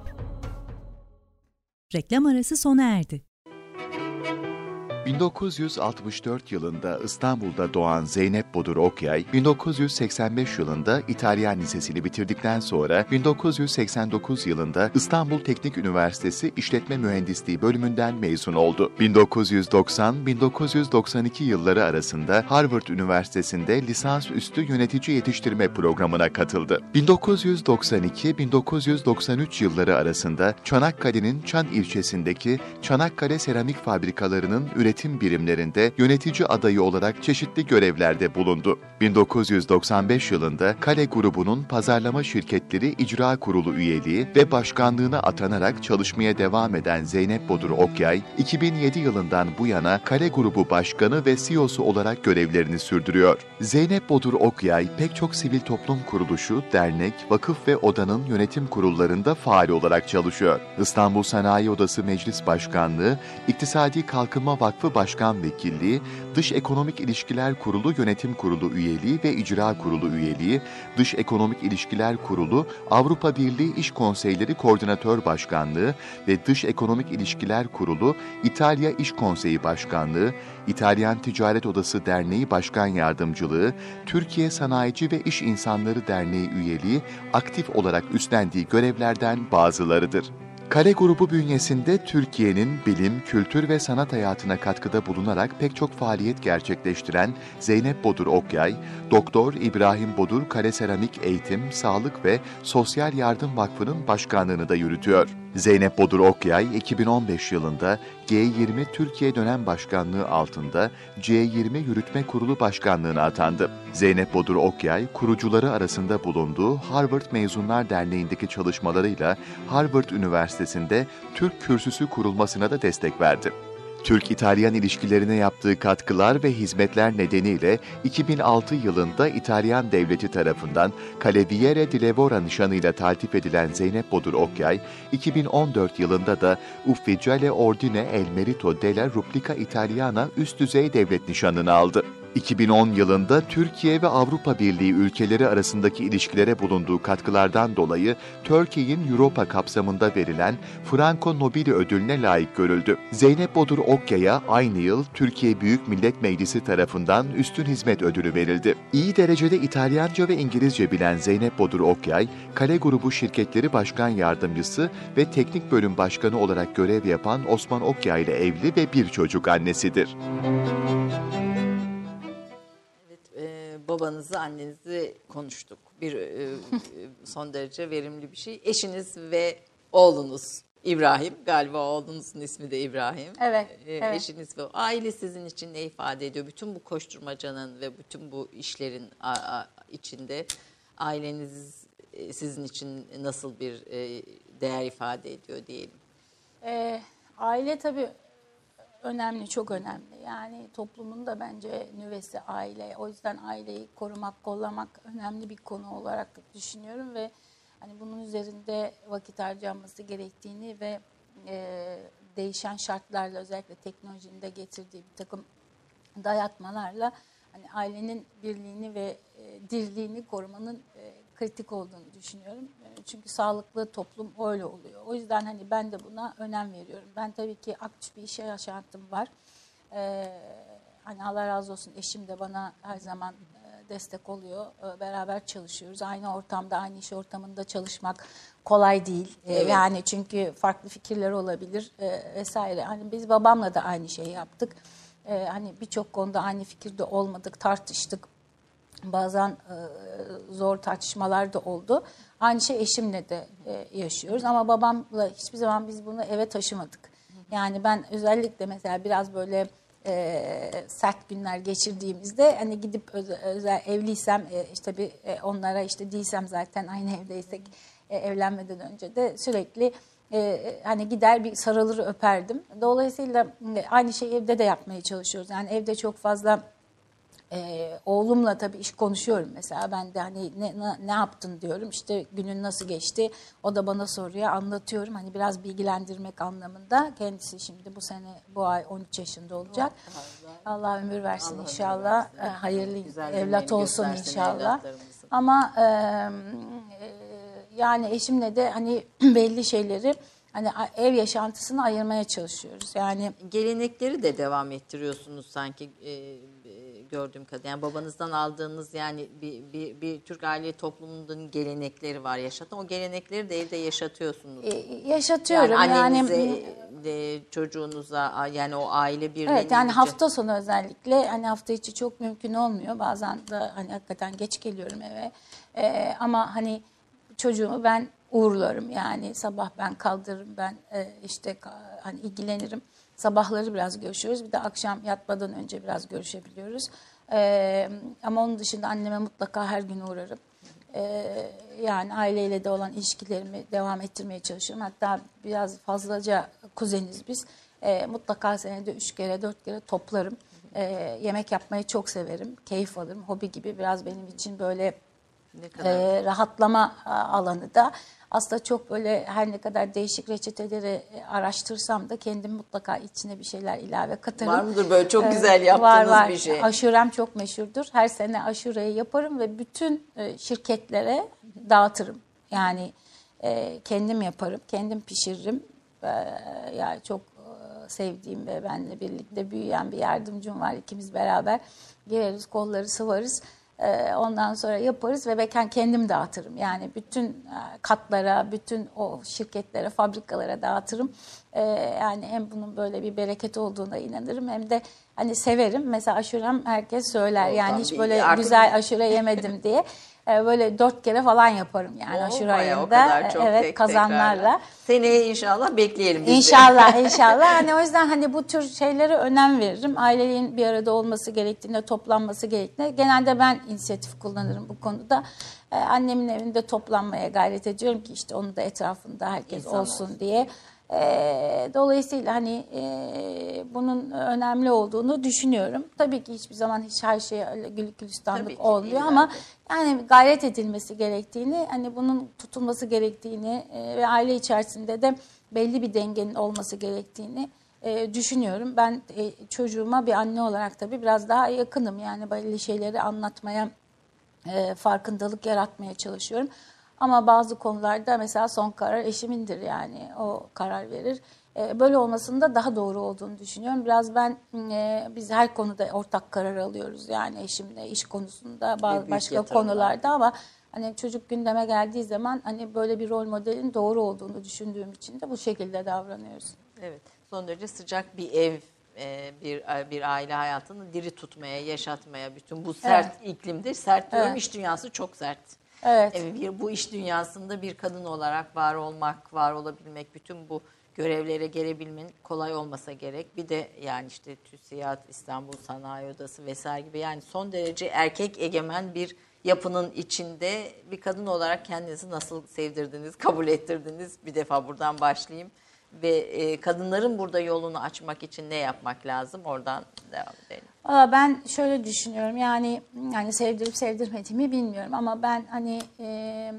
Reklam arası sona erdi. 1964 yılında İstanbul'da doğan Zeynep Bodur Okyay, 1985 yılında İtalyan Lisesi'ni bitirdikten sonra 1989 yılında İstanbul Teknik Üniversitesi İşletme Mühendisliği bölümünden mezun oldu. 1990-1992 yılları arasında Harvard Üniversitesi'nde lisansüstü yönetici yetiştirme programına katıldı. 1992-1993 yılları arasında Çanakkale'nin Çan ilçesindeki Çanakkale Seramik Fabrikalarının üretim birimlerinde yönetici adayı olarak çeşitli görevlerde bulundu. 1995 yılında Kale grubunun pazarlama şirketleri icra kurulu üyeliği ve başkanlığına atanarak çalışmaya devam eden Zeynep Bodur Okyay, 2007 yılından bu yana Kale grubu başkanı ve CEO'su olarak görevlerini sürdürüyor. Zeynep Bodur Okyay pek çok sivil toplum kuruluşu, dernek, vakıf ve odanın yönetim kurullarında faal olarak çalışıyor. İstanbul Sanayi Odası Meclis Başkanlığı, İktisadi Kalkınma Vakfı Başkan Vekilliği, Dış Ekonomik İlişkiler Kurulu Yönetim Kurulu üyeliği ve İcra Kurulu üyeliği, Dış Ekonomik İlişkiler Kurulu, Avrupa Birliği İş Konseyleri Koordinatör Başkanlığı ve Dış Ekonomik İlişkiler Kurulu, İtalya İş Konseyi Başkanlığı, İtalyan Ticaret Odası Derneği Başkan Yardımcılığı, Türkiye Sanayici ve İş İnsanları Derneği üyeliği aktif olarak üstlendiği görevlerden bazılarıdır. Kale grubu bünyesinde Türkiye'nin bilim, kültür ve sanat hayatına katkıda bulunarak pek çok faaliyet gerçekleştiren Zeynep Bodur Okyay, Doktor İbrahim Bodur Kale Seramik Eğitim, Sağlık ve Sosyal Yardım Vakfı'nın başkanlığını da yürütüyor. Zeynep Bodur Okyay, 2015 yılında G20 Türkiye Dönem Başkanlığı altında C20 Yürütme Kurulu Başkanlığı'na atandı. Zeynep Bodur Okyay, kurucuları arasında bulunduğu Harvard Mezunlar Derneği'ndeki çalışmalarıyla Harvard Üniversitesi'nde Türk kürsüsü kurulmasına da destek verdi. Türk-İtalyan ilişkilerine yaptığı katkılar ve hizmetler nedeniyle 2006 yılında İtalyan devleti tarafından Cavaliere di Levora nişanıyla taltif edilen Zeynep Bodur Okyay, 2014 yılında da Ufficiale Ordine El Merito della Repubblica Italiana üst düzey devlet nişanını aldı. 2010 yılında Türkiye ve Avrupa Birliği ülkeleri arasındaki ilişkilere bulunduğu katkılardan dolayı Turkey'in Europa kapsamında verilen Franco Nobili ödülüne layık görüldü. Zeynep Bodur Okyay'a aynı yıl Türkiye Büyük Millet Meclisi tarafından Üstün Hizmet Ödülü verildi. İyi derecede İtalyanca ve İngilizce bilen Zeynep Bodur Okyay, Kale Grubu Şirketleri Başkan Yardımcısı ve Teknik Bölüm Başkanı olarak görev yapan Osman Okyay ile evli ve bir çocuk annesidir. E, babanızı, annenizi konuştuk. Bir e, son derece verimli bir şey. Eşiniz ve oğlunuz İbrahim. Galiba oğlunuzun ismi de İbrahim. Evet, E, evet. Eşiniz ve aile sizin için ne ifade ediyor? Bütün bu koşturmacanın ve bütün bu işlerin a- a- içinde aileniz e, sizin için nasıl bir e, değer ifade ediyor diyelim. Ee, aile tabii önemli, çok önemli. Yani toplumun da bence nüvesi aile. O yüzden aileyi korumak, kollamak önemli bir konu olarak düşünüyorum ve hani bunun üzerinde vakit harcanması gerektiğini ve e, değişen şartlarla özellikle teknolojinin de getirdiği bir takım dayatmalarla hani ailenin birliğini ve e, dirliğini korumanın e, kritik olduğunu düşünüyorum. Çünkü sağlıklı toplum öyle oluyor. O yüzden hani ben de buna önem veriyorum. Ben tabii ki aktif bir iş yaşantım var. E, hani Allah razı olsun eşim de bana her zaman e, destek oluyor. E, beraber çalışıyoruz. Aynı ortamda, aynı iş ortamında çalışmak kolay değil. E, Evet. Yani çünkü farklı fikirler olabilir e, vesaire. Hani biz babamla da aynı şeyi yaptık. E, hani birçok konuda aynı fikirde olmadık, tartıştık. Bazen e, zor tartışmalar da oldu. Aynı şey eşimle de e, yaşıyoruz ama babamla hiçbir zaman biz bunu eve taşımadık. Yani ben özellikle mesela biraz böyle e, sert günler geçirdiğimizde hani gidip özel, özel evliysem e, işte bir e, onlara işte değilsem zaten aynı (laughs) evdeysek e, evlenmeden önce de sürekli e, hani gider bir sarılır öperdim. Dolayısıyla e, aynı şeyi evde de yapmaya çalışıyoruz. Yani evde çok fazla ee, oğlumla tabii iş konuşuyorum mesela. Ben de hani ne, ne, yaptın diyorum. İşte günün nasıl geçti? O da bana soruyor anlatıyorum. Hani biraz bilgilendirmek anlamında. Kendisi şimdi bu sene bu ay 13 yaşında olacak. Allah ömür versin Allah ömür inşallah. versin. Ee, hayırlı Güzel evlat olsun inşallah. ama e, e, yani eşimle de hani (clears throat) belli şeyleri hani ev yaşantısını ayırmaya çalışıyoruz. Yani Gelenekleri de devam ettiriyorsunuz sanki. E, gördüğüm kadarıyla. Yani babanızdan aldığınız yani bir, bir, bir Türk aile toplumunun gelenekleri var yaşatan. O gelenekleri de evde yaşatıyorsunuz. e, yaşatıyorum yani yani, annenize, de, çocuğunuza yani o aile birliğini. Evet yani hafta sonu özellikle hani hafta içi çok mümkün olmuyor. Bazen de hani hakikaten geç geliyorum eve. Ee, ama hani çocuğumu ben uğurlarım yani sabah ben kaldırırım ben e, işte hani ilgilenirim. Sabahları biraz görüşüyoruz bir de akşam yatmadan önce biraz görüşebiliyoruz. Ee, ama onun dışında anneme mutlaka her gün uğrarım. Ee, yani aileyle de olan ilişkilerimi devam ettirmeye çalışıyorum. Hatta biraz fazlaca kuzeniz biz. Ee, mutlaka senede üç kere, dört kere toplarım. Ee, yemek yapmayı çok severim, keyif alırım. Hobi gibi biraz benim için böyle Ne kadar e, rahatlama alanı da. Aslında çok böyle her ne kadar değişik reçeteleri e, araştırsam da kendim mutlaka içine bir şeyler ilave katarım. Var mıdır böyle çok Ee, güzel yaptığınız var, var. bir şey? Aşurem çok meşhurdur. Her sene aşureyi yaparım ve bütün e, şirketlere dağıtırım. Yani e, kendim yaparım, kendim pişiririm. E, yani çok sevdiğim ve benimle birlikte büyüyen bir yardımcım var. İkimiz beraber gireriz, kolları sıvarız. E, ondan sonra yaparız ve ben kendim dağıtırım. Yani bütün e, katlara, bütün o şirketlere, fabrikalara dağıtırım. E, yani hem bunun böyle bir bereket olduğuna inanırım hem de hani severim. Mesela aşurem herkes söyler. Yani hiç böyle güzel aşure yemedim diye. (laughs) E, böyle dört kere falan yaparım yani Oo, aşure o ayında. kadar çok evet tek- kazanlarla. tekrarla. Seneye inşallah bekleyelim biz de. İnşallah (laughs) inşallah. Hani o yüzden hani bu tür şeylere önem veririm. Ailenin bir arada olması gerektiğinde, toplanması gerektiğinde. Genelde ben inisiyatif kullanırım bu konuda. Ee, annemin evinde toplanmaya gayret ediyorum ki işte onun da etrafında herkes İnsan olsun, olsun. diye. Ee, dolayısıyla hani e, bunun önemli olduğunu düşünüyorum. Tabii ki hiçbir zaman hiç her şey Tabii gülistanlık olmuyor ama ki. yani gayret edilmesi gerektiğini, hani bunun tutulması gerektiğini e, ve aile içerisinde de belli bir dengenin olması gerektiğini e, düşünüyorum. Ben e, çocuğuma bir anne olarak tabii biraz daha yakınım. Yani belli şeyleri anlatmaya, e, farkındalık yaratmaya çalışıyorum. Ama bazı konularda mesela son karar eşimindir yani o karar verir. E, böyle olmasında daha doğru olduğunu düşünüyorum. Biraz ben e, biz her konuda ortak karar alıyoruz yani eşimle iş konusunda bazı başka konularda ama hani çocuk gündeme geldiği zaman hani böyle bir rol modelin doğru olduğunu düşündüğüm için de bu şekilde davranıyoruz. Evet. Son derece sıcak bir ev e, bir bir aile hayatını diri tutmaya, yaşatmaya bütün bu sert iklimde sert diyorum Evet. iş dünyası çok sert. Evet. E, bir, bu iş dünyasında bir kadın olarak var olmak, var olabilmek, bütün bu görevlere gelebilmenin kolay olmasa gerek. Bir de yani işte TÜSİAD, İstanbul Sanayi Odası vesaire gibi yani son derece erkek egemen bir yapının içinde bir kadın olarak kendinizi nasıl sevdirdiniz, kabul ettirdiniz? Bir defa buradan başlayayım. Ve kadınların burada yolunu açmak için ne yapmak lazım? Oradan devam edelim. Valla ben şöyle düşünüyorum yani yani sevdirip sevdirmediğimi bilmiyorum ama ben hani e,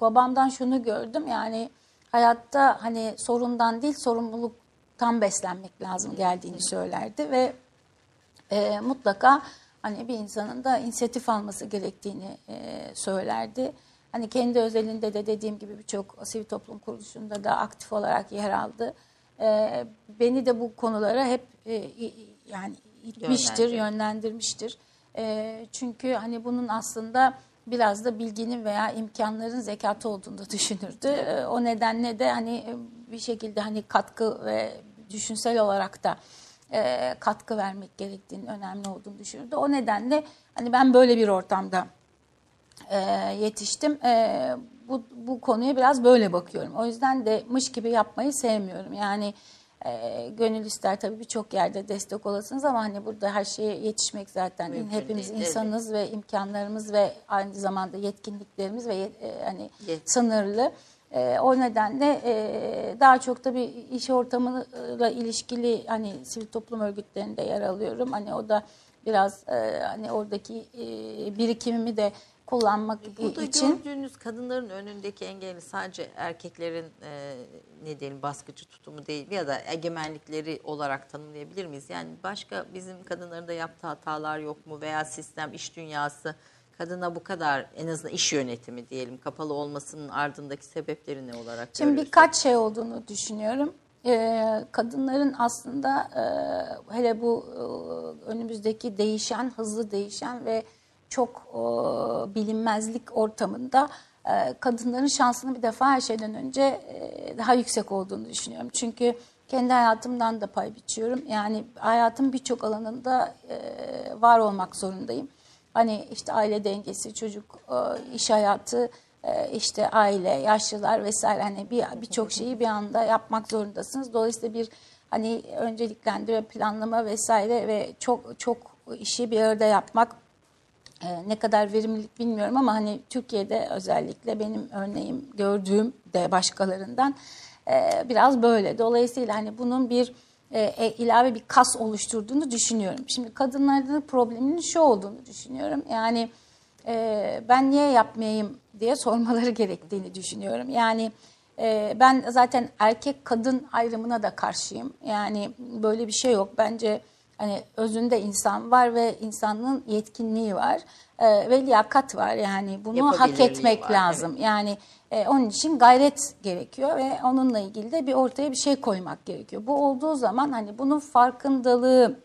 babamdan şunu gördüm yani hayatta hani sorundan değil sorumluluktan beslenmek lazım geldiğini söylerdi ve e, mutlaka hani bir insanın da inisiyatif alması gerektiğini e, söylerdi. Hani kendi özelinde de dediğim gibi birçok sivil toplum kuruluşunda da aktif olarak yer aldı. E, beni de bu konulara hep e, yani itmiştir, yönlendirmiştir. E, çünkü hani bunun aslında biraz da bilginin veya imkanların zekatı olduğunu da düşünürdü. E, o nedenle de hani e, bir şekilde hani katkı ve düşünsel olarak da e, katkı vermek gerektiğinin önemli olduğunu düşünürdü. O nedenle hani ben böyle bir ortamda e, yetiştim. E, bu, bu konuya biraz böyle bakıyorum. O yüzden de mış gibi yapmayı sevmiyorum. Yani e, gönül ister tabii birçok yerde destek olasınız ama hani burada her şeye yetişmek zaten Mümkün hepimiz değil, insanız ve imkanlarımız ve aynı zamanda yetkinliklerimiz ve yet- e, hani Yet- sınırlı. E, o nedenle e, daha çok da bir iş ortamıyla ilişkili hani sivil toplum örgütlerinde yer alıyorum. Hani o da biraz e, hani oradaki e, birikimimi de kullanmak Burada için. gördüğünüz kadınların önündeki engeli sadece erkeklerin e, ne diyelim baskıcı tutumu değil ya da egemenlikleri olarak tanımlayabilir miyiz? Yani başka bizim kadınların da yaptığı hatalar yok mu veya sistem, iş dünyası kadına bu kadar en azından iş yönetimi diyelim kapalı olmasının ardındaki sebepleri ne olarak Şimdi görüyorsunuz? birkaç şey olduğunu düşünüyorum. Ee, kadınların aslında e, hele bu e, önümüzdeki değişen, hızlı değişen ve çok e, bilinmezlik ortamında e, kadınların şansını bir defa her şeyden önce e, daha yüksek olduğunu düşünüyorum. Çünkü kendi hayatımdan da pay biçiyorum. Yani hayatın birçok alanında e, var olmak zorundayım. Hani işte aile dengesi, çocuk, e, iş hayatı, e, işte aile, yaşlılar vesaire hani bir birçok şeyi bir anda yapmak zorundasınız. Dolayısıyla bir hani önceliklendirme, planlama vesaire ve çok çok işi bir arada yapmak e, ne kadar verimlilik bilmiyorum ama hani Türkiye'de özellikle benim örneğim gördüğüm de başkalarından e, biraz böyle. Dolayısıyla hani bunun bir e, e, ilave bir kas oluşturduğunu düşünüyorum. Şimdi kadınlarda probleminin şu olduğunu düşünüyorum. Yani ben niye yapmayayım diye sormaları (laughs) gerektiğini düşünüyorum. Yani ben zaten erkek kadın ayrımına da karşıyım. Yani böyle bir şey yok. Bence hani özünde insan var ve insanın yetkinliği var e, ve liyakat var. Yani bunu hak etmek var, lazım. Yani e, onun için gayret gerekiyor ve onunla ilgili de bir ortaya bir şey koymak gerekiyor. Bu olduğu zaman hani bunun farkındalığının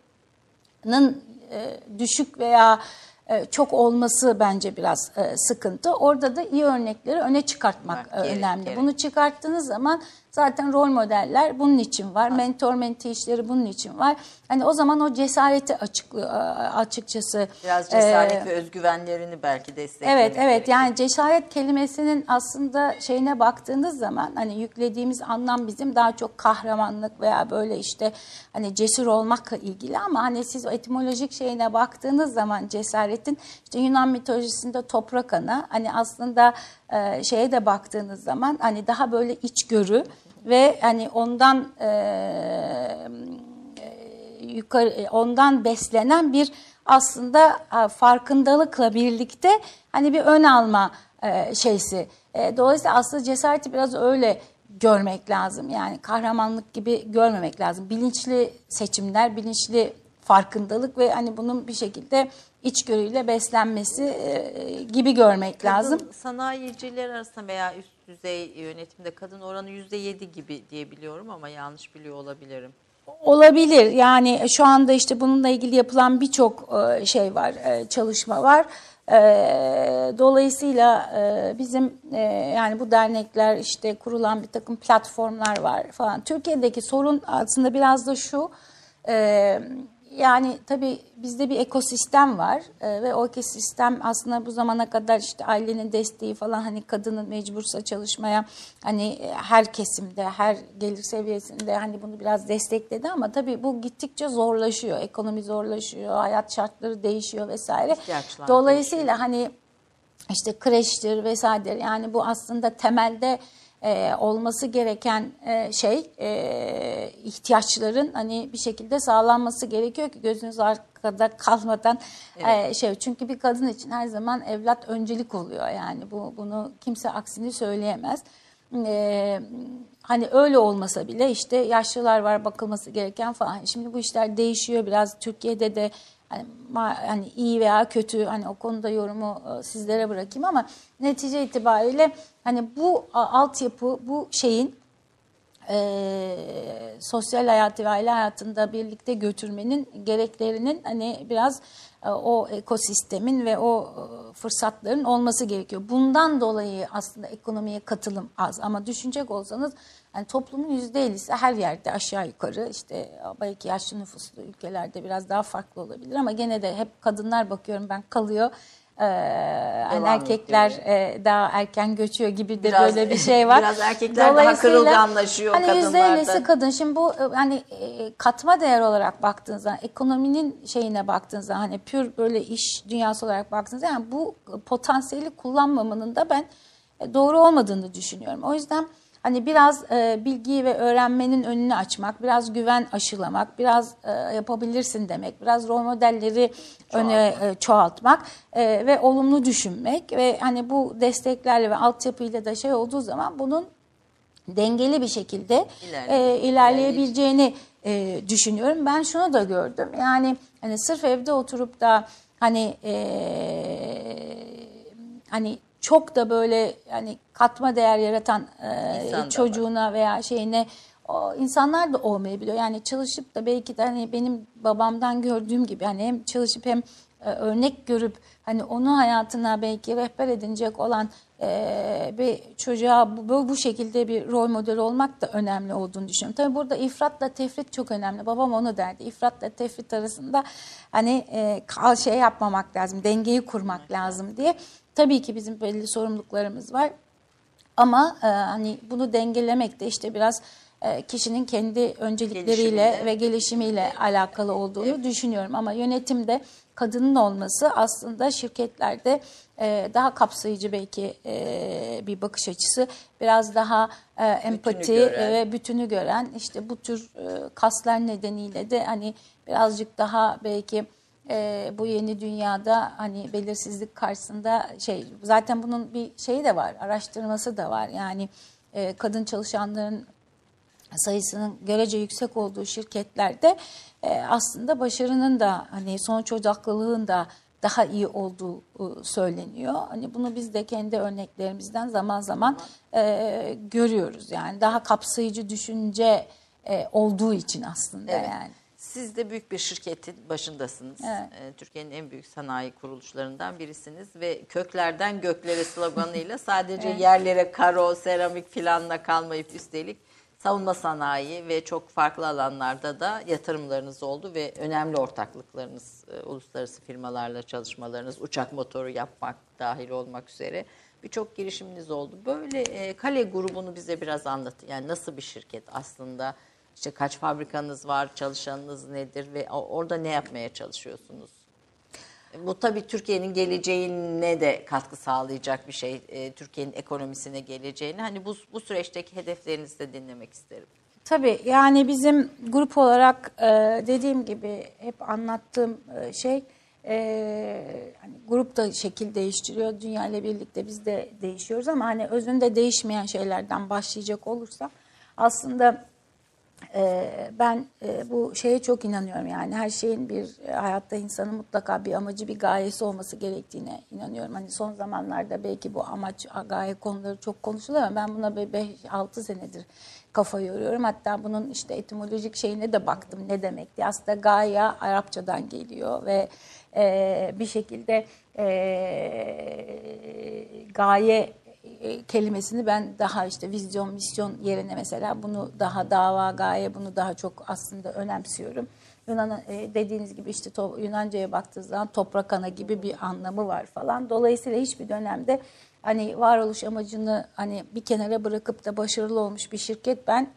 e, düşük veya e, çok olması bence biraz e, sıkıntı. Orada da iyi örnekleri öne çıkartmak Bak, e, önemli. gerek. Bunu çıkarttığınız zaman zaten rol modeller bunun için var. Mentor menti işleri bunun için var. Hani o zaman o cesareti açıklıyor açıkçası. Biraz e, cesaret ve özgüvenlerini belki desteklemek Evet evet gerekiyor. yani cesaret kelimesinin aslında şeyine baktığınız zaman hani yüklediğimiz anlam bizim daha çok kahramanlık veya böyle işte hani cesur olmakla ilgili ama hani siz o etimolojik şeyine baktığınız zaman cesaretin işte Yunan mitolojisinde toprak ana hani aslında e, şeye de baktığınız zaman hani daha böyle içgörü ve hani ondan e, yukarı ondan beslenen bir aslında farkındalıkla birlikte hani bir ön alma e, şeysi. E, Dolayısıyla aslında cesareti biraz öyle görmek lazım. Yani kahramanlık gibi görmemek lazım. Bilinçli seçimler, bilinçli farkındalık ve hani bunun bir şekilde içgörüyle beslenmesi e, gibi görmek lazım. Kadın sanayiciler arasında veya üst düzey yönetimde kadın oranı %7 gibi diye biliyorum ama yanlış biliyor olabilirim. Olabilir. Yani şu anda işte bununla ilgili yapılan birçok e, şey var, e, çalışma var. Ee, dolayısıyla e, bizim e, yani bu dernekler işte kurulan bir takım platformlar var falan. Türkiye'deki sorun aslında biraz da şu. Yani tabii bizde bir ekosistem var e, ve o ekosistem aslında bu zamana kadar işte ailenin desteği falan hani kadının mecbursa çalışmaya hani e, her kesimde her gelir seviyesinde hani bunu biraz destekledi ama tabii bu gittikçe zorlaşıyor. Ekonomi zorlaşıyor, hayat şartları değişiyor vesaire. İhtiyaçlar Dolayısıyla hani işte kreştir vesaire yani bu aslında temelde e, olması gereken e, şey e, ihtiyaçların hani bir şekilde sağlanması gerekiyor ki gözünüz arkada kalmadan e, şey çünkü bir kadın için her zaman evlat öncelik oluyor yani bu bunu kimse aksini söyleyemez. E, hani öyle olmasa bile işte yaşlılar var bakılması gereken falan. Şimdi bu işler değişiyor biraz Türkiye'de de hani, hani iyi veya kötü hani o konuda yorumu e, sizlere bırakayım ama netice itibariyle hani bu altyapı bu şeyin e, sosyal hayatı ve aile hayatında birlikte götürmenin gereklerinin hani biraz e, o ekosistemin ve o e, fırsatların olması gerekiyor. Bundan dolayı aslında ekonomiye katılım az ama düşünecek olsanız yani toplumun %50'si her yerde aşağı yukarı işte belki yaşlı nüfuslu ülkelerde biraz daha farklı olabilir ama gene de hep kadınlar bakıyorum ben kalıyor. Ee, hani erkekler e, daha erken göçüyor gibi de Biraz- böyle bir şey var. (laughs) biraz erkekler daha kırılganlaşıyor hani kadınlardan. %50'si kadın. Şimdi bu e, hani e, katma değer olarak baktığınız zaman, ekonominin şeyine baktığınız zaman hani pür böyle iş dünyası olarak baktığınız zaman yani bu potansiyeli kullanmamanın da ben e, doğru olmadığını düşünüyorum. O yüzden hani biraz e, bilgiyi ve öğrenmenin önünü açmak, biraz güven aşılamak, biraz e, yapabilirsin demek, biraz rol modelleri öne e, çoğaltmak e, ve olumlu düşünmek ve hani bu desteklerle ve altyapıyla da şey olduğu zaman bunun dengeli bir şekilde İlerleye- e, ilerleyebileceğini e, düşünüyorum. Ben şunu da gördüm. Yani hani sırf evde oturup da hani e, hani çok da böyle hani katma değer yaratan e, İnsan çocuğuna veya şeyine o insanlar da olmayabiliyor. Yani çalışıp da belki de hani benim babamdan gördüğüm gibi hani hem çalışıp hem e, örnek görüp hani onu hayatına belki rehber edinecek olan e, bir çocuğa bu, bu- şekilde bir rol model olmak da önemli olduğunu düşünüyorum. Tabii burada ifratla tefrit çok önemli. Babam onu derdi. İfratla tefrit arasında hani e, kal şey yapmamak lazım, dengeyi kurmak lazım diye. Tabii ki bizim belli sorumluluklarımız var. Ama e, hani bunu dengelemek de işte biraz e, kişinin kendi öncelikleriyle Gelişiminde. ve gelişimiyle alakalı olduğunu düşünüyorum. Ama yönetimde kadının olması aslında şirketlerde e, daha kapsayıcı belki e, bir bakış açısı, biraz daha e, empati ve bütünü gören. İşte bu tür e, kaslar nedeniyle de hani birazcık daha belki e, bu yeni dünyada hani belirsizlik karşısında şey zaten bunun bir şeyi de var araştırması da var. Yani e, kadın çalışanların sayısının görece yüksek olduğu şirketlerde e, aslında başarının da hani sonuç odaklılığın da daha iyi olduğu e, söyleniyor. Hani bunu biz de kendi örneklerimizden zaman zaman e, görüyoruz. Yani daha kapsayıcı düşünce e, olduğu için aslında Evet. yani. Siz de büyük bir şirketin başındasınız. Evet. Ee, Türkiye'nin en büyük sanayi kuruluşlarından birisiniz ve köklerden göklere sloganıyla sadece yerlere karo, seramik filanla kalmayıp üstelik savunma sanayi ve çok farklı alanlarda da yatırımlarınız oldu ve önemli ortaklıklarınız, e, uluslararası firmalarla çalışmalarınız, uçak motoru yapmak dahil olmak üzere birçok girişiminiz oldu. Böyle e, Kale grubunu bize biraz anlatın. Yani nasıl bir şirket aslında? İşte kaç fabrikanız var, çalışanınız nedir ve orada ne yapmaya çalışıyorsunuz? Bu tabii Türkiye'nin geleceğine de katkı sağlayacak bir şey. E, Türkiye'nin ekonomisine geleceğini. Hani bu, bu süreçteki hedeflerinizi de dinlemek isterim. Tabii yani bizim grup olarak e, dediğim gibi hep anlattığım e, şey e, hani grup da şekil değiştiriyor. Dünya ile birlikte biz de değişiyoruz ama hani özünde değişmeyen şeylerden başlayacak olursam aslında ben e, bu şeye çok inanıyorum yani her şeyin bir e, hayatta insanın mutlaka bir amacı bir gayesi olması gerektiğine inanıyorum. Hani son zamanlarda belki bu amaç gaye konuları çok konuşuluyor ama ben buna 5-6 senedir kafa yoruyorum. Hatta bunun işte etimolojik şeyine de baktım ne demek diye. Aslında gaye Arapçadan geliyor ve e, bir şekilde gaye kelimesini ben daha işte vizyon, misyon yerine mesela bunu daha dava, gaye bunu daha çok aslında önemsiyorum. Yunan e, dediğiniz gibi işte Yunanca'ya baktığı zaman toprak ana gibi bir anlamı var falan. Dolayısıyla hiçbir dönemde hani varoluş amacını hani bir kenara bırakıp da başarılı olmuş bir şirket ben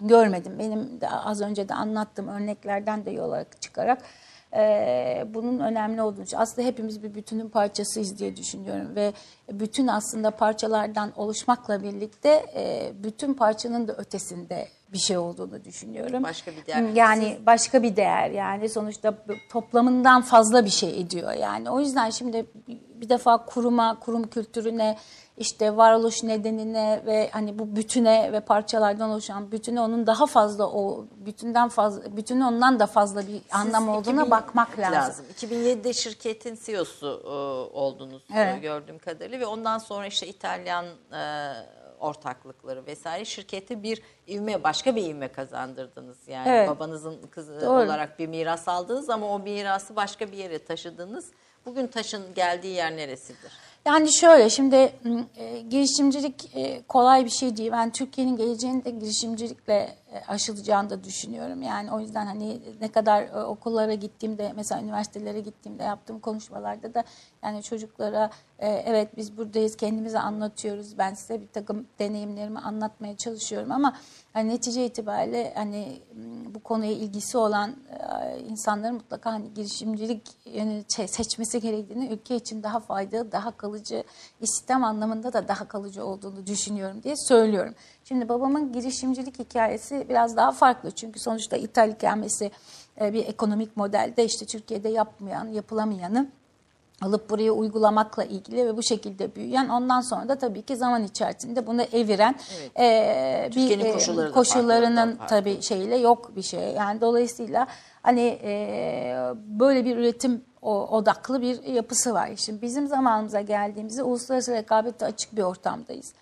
görmedim. Benim de az önce de anlattığım örneklerden de yola çıkarak e, bunun önemli olduğunu aslında hepimiz bir bütünün parçasıyız diye düşünüyorum ve bütün aslında parçalardan oluşmakla birlikte e, bütün parçanın da ötesinde bir şey olduğunu düşünüyorum. Başka bir değer. Yani başka bir değer yani sonuçta toplamından fazla bir şey ediyor yani. O yüzden şimdi bir defa kuruma, kurum kültürüne, işte varoluş nedenine ve hani bu bütüne ve parçalardan oluşan bütüne onun daha fazla o bütünden fazla bütünü ondan da fazla bir anlam olduğuna 2000 bakmak lazım. 2007'de şirketin CEO'su e, oldunuz e, Evet. gördüğüm kadarıyla ve ondan sonra işte İtalyan e, ortaklıkları vesaire şirkete bir ivme başka bir ivme kazandırdınız. Yani Evet. babanızın kızı Doğru. olarak bir miras aldınız ama o mirası başka bir yere taşıdınız. Bugün taşın geldiği yer neresidir? Yani şöyle şimdi m, e, girişimcilik e, kolay bir şey değil. Ben Türkiye'nin geleceğini de girişimcilikle aşılacağını da düşünüyorum. Yani o yüzden hani ne kadar e, okullara gittiğimde mesela üniversitelere gittiğimde yaptığım konuşmalarda da yani çocuklara e, evet biz buradayız kendimize anlatıyoruz. Ben size bir takım deneyimlerimi anlatmaya çalışıyorum ama hani netice itibariyle hani bu konuya ilgisi olan e, insanların mutlaka hani girişimcilik se- seçmesi gerektiğini ülke için daha faydalı, daha kalıcı, istihdam anlamında da daha kalıcı olduğunu düşünüyorum diye söylüyorum. Şimdi babamın girişimcilik hikayesi biraz daha farklı. Çünkü sonuçta ithal ikamesi e, bir ekonomik modelde işte Türkiye'de yapmayan, yapılamayanı alıp buraya uygulamakla ilgili ve bu şekilde büyüyen ondan sonra da tabii ki zaman içerisinde bunu eviren e, bir Türkiye'nin e, koşulları koşullarının farklı, tabii şeyle yok bir şey. Yani dolayısıyla hani e, böyle bir üretim o- odaklı bir yapısı var. Şimdi bizim zamanımıza geldiğimizde uluslararası rekabette açık bir ortamdayız.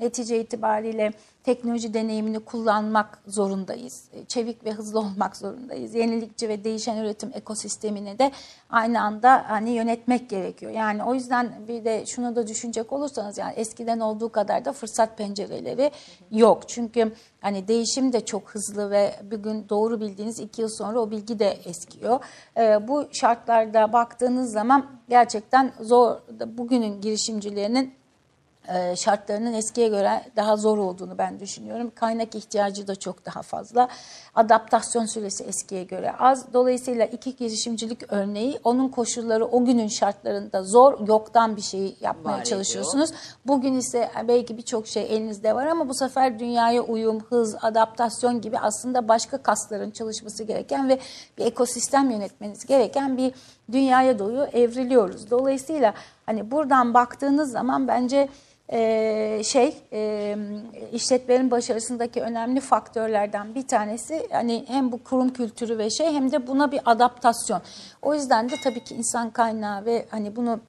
Netice itibariyle teknoloji deneyimini kullanmak zorundayız. E, Çevik ve hızlı (laughs) olmak zorundayız. Yenilikçi ve değişen üretim ekosistemini de aynı anda hani yönetmek gerekiyor. Yani o yüzden bir de şunu da düşünecek olursanız yani eskiden olduğu kadar da fırsat pencereleri yok. Çünkü hani değişim de çok hızlı ve bir gün doğru bildiğiniz iki yıl sonra o bilgi de eskiyor. E, bu şartlarda baktığınız zaman gerçekten zor bugünün girişimcilerinin şartlarının eskiye göre daha zor olduğunu ben düşünüyorum. Kaynak ihtiyacı da çok daha fazla. Adaptasyon süresi eskiye göre az. Dolayısıyla iki girişimcilik örneği onun koşulları o günün şartlarında zor, yoktan bir şey yapmaya Var çalışıyorsunuz. Bugün ise belki birçok şey elinizde var ama bu sefer dünyaya uyum, hız, adaptasyon gibi aslında başka kasların çalışması gereken ve bir ekosistem yönetmeniz gereken bir dünyaya doğru evriliyoruz. Dolayısıyla hani buradan baktığınız zaman bence e, şey e, işletmelerin başarısındaki önemli faktörlerden bir tanesi hani hem bu kurum kültürü ve şey hem de buna bir adaptasyon. O yüzden de tabii ki insan kaynağı ve hani bunu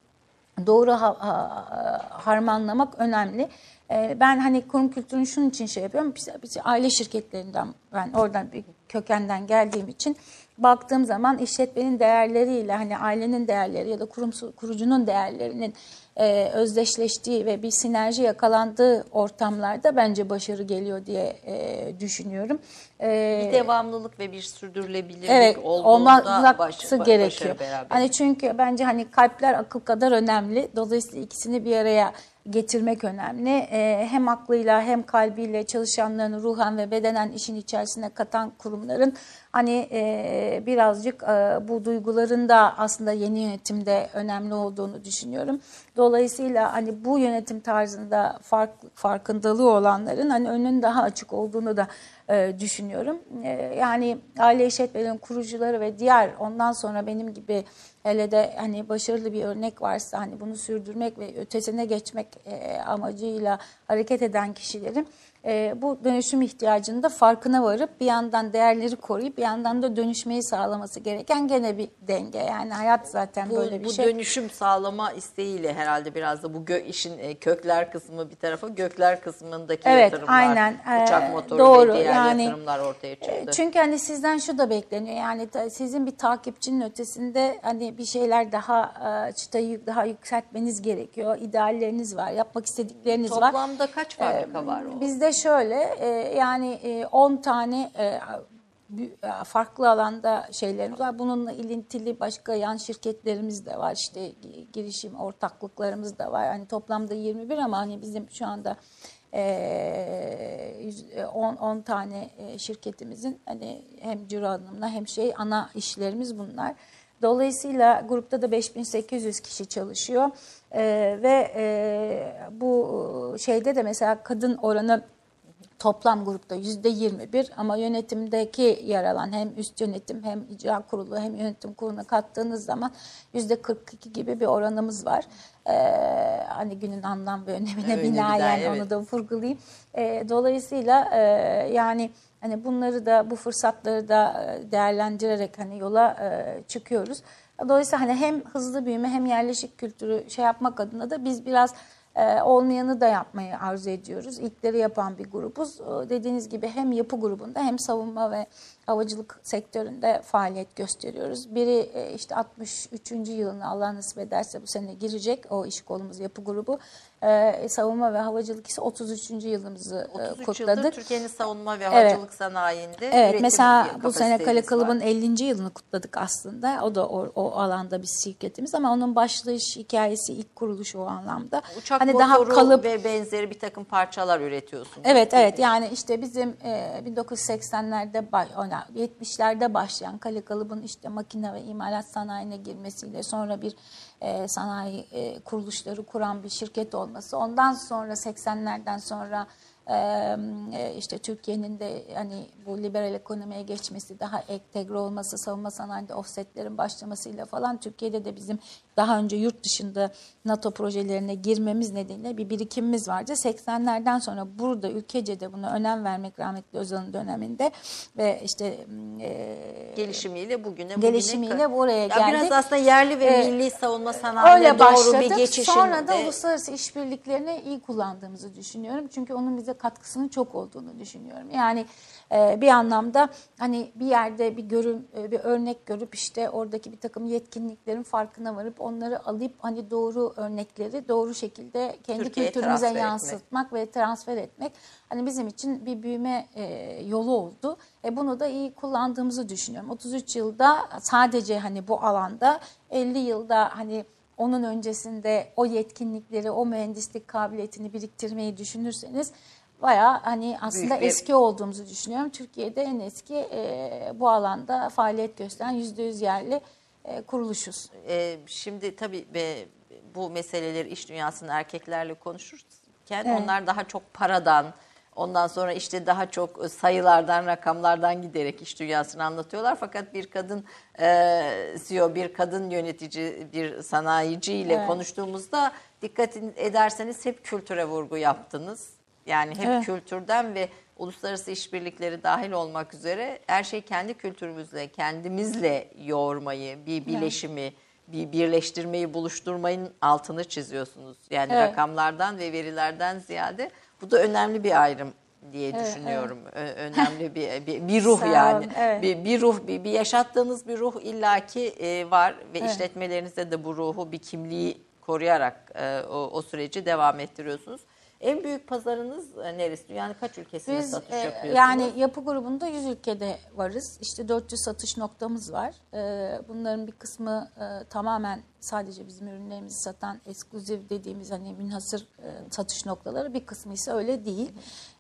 doğru ha- ha- harmanlamak önemli. Ee, Ben hani kurum kültürünü şunun için şey yapıyorum. Biz, biz aile şirketlerinden ben oradan bir kökenden geldiğim için baktığım zaman işletmenin değerleriyle hani ailenin değerleri ya da kurum kurucunun değerlerinin e, özdeşleştiği ve bir sinerji yakalandığı ortamlarda bence başarı geliyor diye e, düşünüyorum. E, Bir devamlılık ve bir sürdürülebilirlik Evet, olduğunda baş- ba- gerekiyor. Hani çünkü bence hani kalpler akıl kadar önemli. Dolayısıyla ikisini bir araya getirmek önemli. Ee, hem aklıyla hem kalbiyle çalışanlarını ruhen ve bedenen işin içerisine katan kurumların hani e, birazcık e, bu duyguların da aslında yeni yönetimde önemli olduğunu düşünüyorum. Dolayısıyla hani bu yönetim tarzında fark, farkındalığı olanların hani önünün daha açık olduğunu da e, düşünüyorum. E, yani aile işletmelerinin kurucuları ve diğer ondan sonra benim gibi hele de hani başarılı bir örnek varsa hani bunu sürdürmek ve ötesine geçmek e, amacıyla hareket eden kişilerin e, bu dönüşüm ihtiyacının da farkına varıp bir yandan değerleri koruyup bir yandan da dönüşmeyi sağlaması gereken gene bir denge. Yani hayat zaten Bu, böyle bir bu şey. dönüşüm sağlama isteğiyle herhalde biraz da bu gö işin e, kökler kısmı bir tarafa gökler kısmındaki Evet, yatırımlar, aynen. uçak Ee, motoru doğru. ve diğer Yani, yatırımlar ortaya E, çıktı. Çünkü hani sizden şu da bekleniyor. Yani sizin bir takipçinin ötesinde hani bir şeyler daha e, çıtayı daha yükseltmeniz gerekiyor. İdealleriniz var, yapmak istedikleriniz var. Toplamda kaç fabrika var o? Bizde şöyle e, yani e, 10 tane e, e, farklı alanda şeylerimiz var. Bununla ilintili başka yan şirketlerimiz de var. İşte gi- girişim ortaklıklarımız da var. Hani toplamda 21 ama hani bizim şu anda e, yüz- e, 10 10 tane e, şirketimizin hani hem ciro anlamında hem şey ana işlerimiz bunlar. Dolayısıyla grupta da 5800 kişi çalışıyor E, ve e, bu şeyde de mesela kadın oranı toplam grupta yüzde 21 ama yönetimdeki yer alan hem üst yönetim hem icra kurulu hem yönetim kuruluna kattığınız zaman yüzde 42 gibi bir oranımız var. Ee, hani günün anlam ve önemine Öyle binaen daha, evet. onu da vurgulayayım. Ee, dolayısıyla e, yani hani bunları da bu fırsatları da e, değerlendirerek hani yola e, çıkıyoruz. Dolayısıyla hani hem hızlı büyüme hem yerleşik kültürü şey yapmak adına da biz biraz olmayanı da yapmayı arzu ediyoruz. İlkleri yapan bir grubuz. Ee, dediğiniz gibi hem yapı grubunda hem savunma ve havacılık sektöründe faaliyet gösteriyoruz. Biri e, işte 63. yılını Allah nasip ederse bu sene girecek o iş kolumuz yapı grubu. Ee, savunma ve havacılık ise 33. yılımızı e, 33 yıldır kutladık. Türkiye'nin savunma ve Evet. havacılık sanayinde Evet mesela bu sene Kale var. Kalıbı'nın 50. yılını kutladık aslında. O da o, o alanda bir şirketimiz ama onun başlayış hikayesi ilk kuruluşu o anlamda. Uçak hani motoru ve benzeri bir takım parçalar üretiyorsunuz. Evet evet yani işte bizim e, 1980'lerde baş- ona 70'lerde başlayan Kale Kalıbı'nın işte makine ve imalat sanayine girmesiyle sonra bir e, sanayi e, kuruluşları kuran bir şirket olması. Ondan sonra 80'lerden sonra e, e, işte Türkiye'nin de hani bu liberal ekonomiye geçmesi, daha entegre olması, savunma sanayinde offsetlerin başlamasıyla falan Türkiye'de de bizim daha önce yurt dışında NATO projelerine girmemiz nedeniyle bir birikimimiz vardı. 80'lerden sonra burada ülkece de buna önem vermek rahmetli Özal'ın döneminde ve işte e, gelişimiyle bugüne bugüne Gelişimiyle buraya Ya geldik. Biraz aslında yerli ve Ee, milli savunma sanayine doğru başladık. bir geçişin Sonra da uluslararası işbirliklerini iyi kullandığımızı düşünüyorum. Çünkü onun bize katkısının çok olduğunu düşünüyorum. Yani e, bir anlamda hani bir yerde bir görüm, e, bir örnek görüp işte oradaki bir takım yetkinliklerin farkına varıp onları alıp hani doğru örnekleri doğru şekilde kendi Türkiye'ye kültürümüze yansıtmak ve transfer etmek hani bizim için bir büyüme e, yolu oldu. E, bunu da iyi kullandığımızı düşünüyorum. 33 yılda sadece hani bu alanda 50 yılda hani onun öncesinde o yetkinlikleri, o mühendislik kabiliyetini biriktirmeyi düşünürseniz bayağı hani aslında Büyük bir- eski olduğumuzu düşünüyorum. Türkiye'de en eski e, bu alanda faaliyet gösteren %100 yerli e, kuruluşuz. Ee, şimdi tabii ve bu meseleleri iş dünyasının erkeklerle konuşurken Evet. onlar daha çok paradan ondan sonra işte daha çok sayılardan rakamlardan giderek iş dünyasını anlatıyorlar. Fakat bir kadın e, CEO, bir kadın yönetici, bir sanayiciyle Evet. konuştuğumuzda dikkat ederseniz hep kültüre vurgu yaptınız. Yani hep Evet. kültürden ve uluslararası işbirlikleri dahil olmak üzere her şeyi kendi kültürümüzle, kendimizle yoğurmayı, bir bileşimi, bir birleştirmeyi, buluşturmayın altını çiziyorsunuz. Yani Evet. rakamlardan ve verilerden ziyade bu da önemli bir ayrım diye Evet, düşünüyorum. Ö- önemli bir, (laughs) bir bir ruh olun, yani. evet. Bir, bir ruh, bir, bir yaşattığınız bir ruh illaki e, var ve Evet. işletmelerinizde de bu ruhu, bir kimliği koruyarak e, o, o süreci devam ettiriyorsunuz. En büyük pazarınız e, neresi? Dünyanın kaç ülkesine Biz satış e, yapıyorsunuz? yani yapı grubunda 100 ülkede varız. İşte 400 satış noktamız var. E, bunların bir kısmı e, tamamen sadece bizim ürünlerimizi satan ekskluzif dediğimiz hani münhasır e, satış noktaları. Bir kısmı ise öyle değil.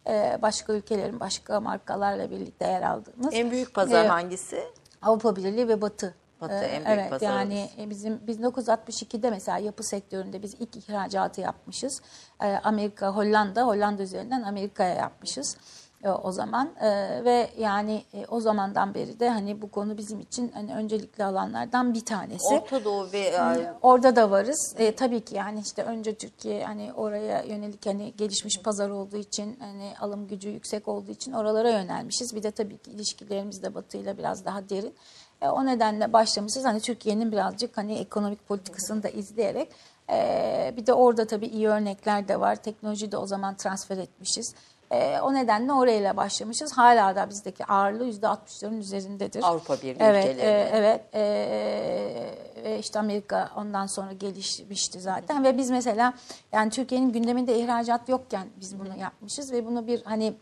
E, başka ülkelerin başka markalarla birlikte yer aldığımız. en büyük pazar E, hangisi? Avrupa Birliği ve Batı. Batı Ee, en büyük evet, pazarımız. Yani e, bizim 1962'de mesela yapı sektöründe biz ilk ihracatı yapmışız. Ee, Amerika, Hollanda, Hollanda üzerinden Amerika'ya yapmışız. e, o zaman E, ve yani e, o zamandan beri de hani bu konu bizim için hani öncelikli alanlardan bir tanesi. Orta Doğu ve Orada da varız. E, tabii ki yani işte önce Türkiye hani oraya yönelik hani gelişmiş pazar olduğu için hani alım gücü yüksek olduğu için oralara yönelmişiz. Bir de tabii ki ilişkilerimiz de Batı ile biraz daha derin. E, o nedenle başlamışız. Hani Türkiye'nin birazcık hani ekonomik politikasını da izleyerek e, bir de orada tabii iyi örnekler de var. Teknoloji de o zaman transfer etmişiz. E, o nedenle orayla başlamışız. Hala da bizdeki ağırlığı %60'ların üzerindedir. Avrupa Birliği evet, ülkelerinde. e, evet. e, ve işte Amerika ondan sonra gelişmişti zaten. Ve biz mesela yani Türkiye'nin gündeminde ihracat yokken biz bunu yapmışız. Ve bunu bir hani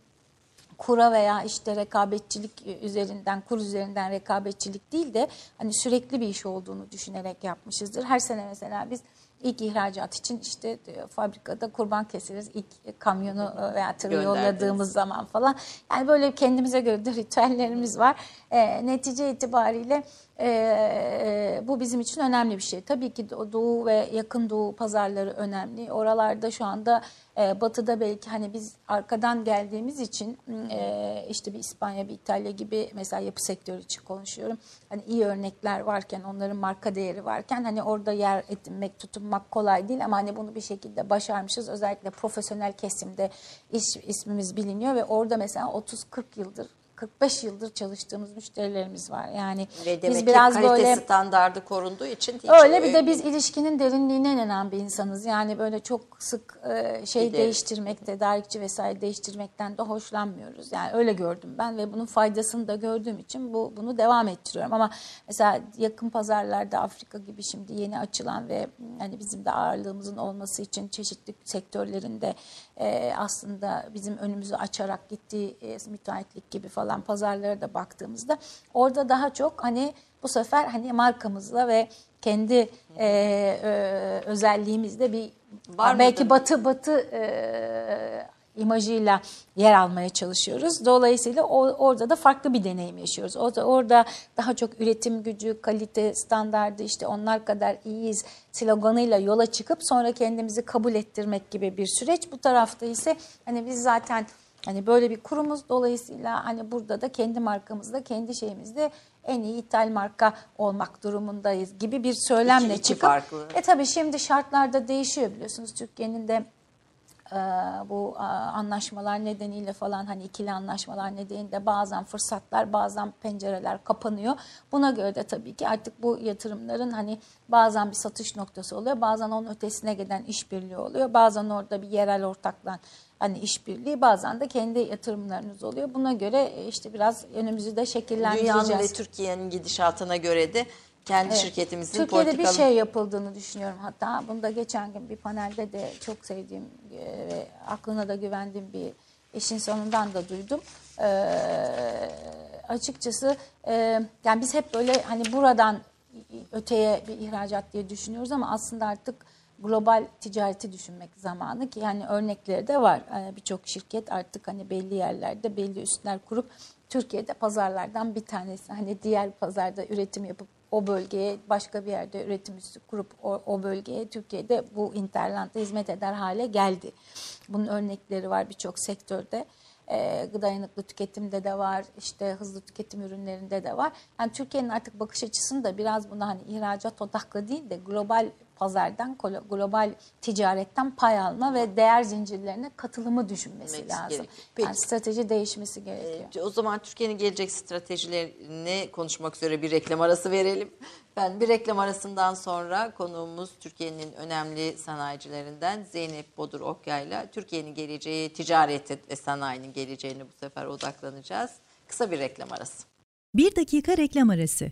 kura veya işte rekabetçilik üzerinden, kur üzerinden rekabetçilik değil de hani sürekli bir iş olduğunu düşünerek yapmışızdır. Her sene mesela biz ilk ihracat için işte e, fabrikada kurban keseriz ilk kamyonu e, veya tırı yolladığımız zaman falan. Yani böyle kendimize göre de ritüellerimiz var. E, netice itibariyle e, e, bu bizim için önemli bir şey. Tabii ki Doğu ve Yakın Doğu pazarları önemli. Oralarda şu anda e, Batı'da belki hani biz arkadan geldiğimiz için e, işte bir İspanya, bir İtalya gibi mesela yapı sektörü için konuşuyorum. Hani iyi örnekler varken, onların marka değeri varken hani orada yer edinmek, tutunmak kolay değil ama hani bunu bir şekilde başarmışız. Özellikle profesyonel kesimde iş, ismimiz biliniyor ve orada mesela 30-40 yıldır 45 yıldır çalıştığımız müşterilerimiz var. Yani ve demek biz biraz kalite böyle standardı korunduğu için hiç Öyle bir de biz ilişkinin derinliğine inanan bir insanız. Yani böyle çok sık e, şey de- değiştirmek, tedarikçi vesaire değiştirmekten de hoşlanmıyoruz. Yani öyle gördüm ben ve bunun faydasını da gördüğüm için bu bunu devam ettiriyorum. Ama mesela yakın pazarlarda Afrika gibi şimdi yeni açılan ve hani bizim de ağırlığımızın olması için çeşitli sektörlerinde e, aslında bizim önümüzü açarak gittiği e, müteahhitlik gibi falan pazarlara da baktığımızda orada daha çok hani bu sefer hani markamızla ve kendi e, e, özelliğimizde bir Var belki mıdır? batı batı e, imajıyla yer almaya çalışıyoruz. Dolayısıyla o, orada da farklı bir deneyim yaşıyoruz. Orada, orada daha çok üretim gücü, kalite, standardı işte onlar kadar iyiyiz sloganıyla yola çıkıp sonra kendimizi kabul ettirmek gibi bir süreç. Bu tarafta ise hani biz zaten Hani böyle bir kurumuz dolayısıyla hani burada da kendi markamızda, kendi şeyimizde en iyi ithal marka olmak durumundayız gibi bir söylemle İki- iki çıkıp farklı. e tabii şimdi şartlarda değişiyor biliyorsunuz Türkiye'nin de e, bu e, anlaşmalar nedeniyle falan hani ikili anlaşmalar nedeniyle bazen fırsatlar bazen pencereler kapanıyor. Buna göre de tabii ki artık bu yatırımların hani bazen bir satış noktası oluyor bazen onun ötesine giden işbirliği oluyor bazen orada bir yerel ortakla hani işbirliği bazen de kendi yatırımlarınız oluyor. Buna göre e, işte biraz önümüzü de şekillendireceğiz. dünyanın ve Türkiye'nin gidişatına göre de kendi Evet. şirketimizin Türkiye'de politikalı bir şey yapıldığını düşünüyorum hatta. Bunu da geçen gün bir panelde de çok sevdiğim e, ve aklına da güvendiğim bir işin sonundan da duydum. Ee, açıkçası e, yani biz hep böyle hani buradan öteye bir ihracat diye düşünüyoruz ama aslında artık global ticareti düşünmek zamanı ki yani örnekleri de var. Ee, Birçok şirket artık hani belli yerlerde belli üstler kurup Türkiye'de pazarlardan bir tanesi. Hani diğer pazarda üretim yapıp o bölgeye başka bir yerde üretim üssü kurup o, o bölgeye Türkiye'de bu interland'a hizmet eder hale geldi. Bunun örnekleri var birçok sektörde. Ee, dayanıklı tüketimde de var, işte hızlı tüketim ürünlerinde de var. Yani Türkiye'nin artık bakış açısını da biraz buna hani ihracat odaklı değil de global pazardan, global ticaretten pay alma ve değer zincirlerine katılımı düşünmesi lazım. Peki. Yani strateji değişmesi gerekiyor. E, O zaman Türkiye'nin gelecek stratejilerini konuşmak üzere bir reklam arası verelim. Ben bir reklam arasından sonra konuğumuz Türkiye'nin önemli sanayicilerinden Zeynep Bodur Okyay'la Türkiye'nin geleceği, ticareti ve sanayinin geleceğine bu sefer odaklanacağız. Kısa bir reklam arası. Bir dakika reklam arası.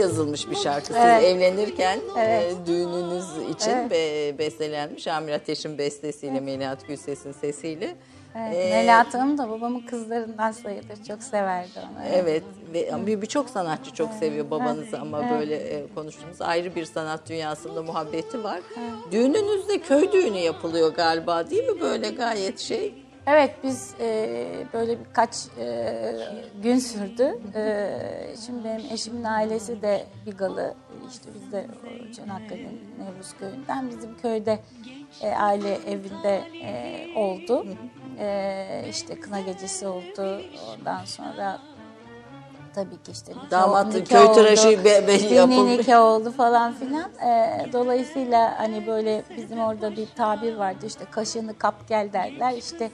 Yazılmış bir şarkı. Siz Evet. evlenirken Evet. e, düğününüz için Evet. be- bestelenmiş. Amir Ateş'in bestesiyle, Melahat Gülses'in sesiyle. Evet, Ee, Melahat Hanım da babamın kızlarından sayılır. Çok severdi onu. Evet ve bir- birçok sanatçı çok seviyor babanızı ama böyle e, konuştuğumuz ayrı bir sanat dünyasında muhabbeti var. Düğününüzde köy düğünü yapılıyor galiba değil mi böyle gayet şey? Evet biz e, böyle birkaç e, gün sürdü. E, şimdi benim eşimin ailesi de Bigalı. İşte biz de Çanakkale'nin Nevruz köyünden bizim köyde e, aile evinde e, oldu. E, işte kına gecesi oldu. Ondan sonra tabii ki işte nikah, Damatın köy tıraşı be- be- yapılmış. nikah oldu falan filan. Ee, dolayısıyla hani böyle bizim orada bir tabir vardı işte kaşığını kap gel derler. İşte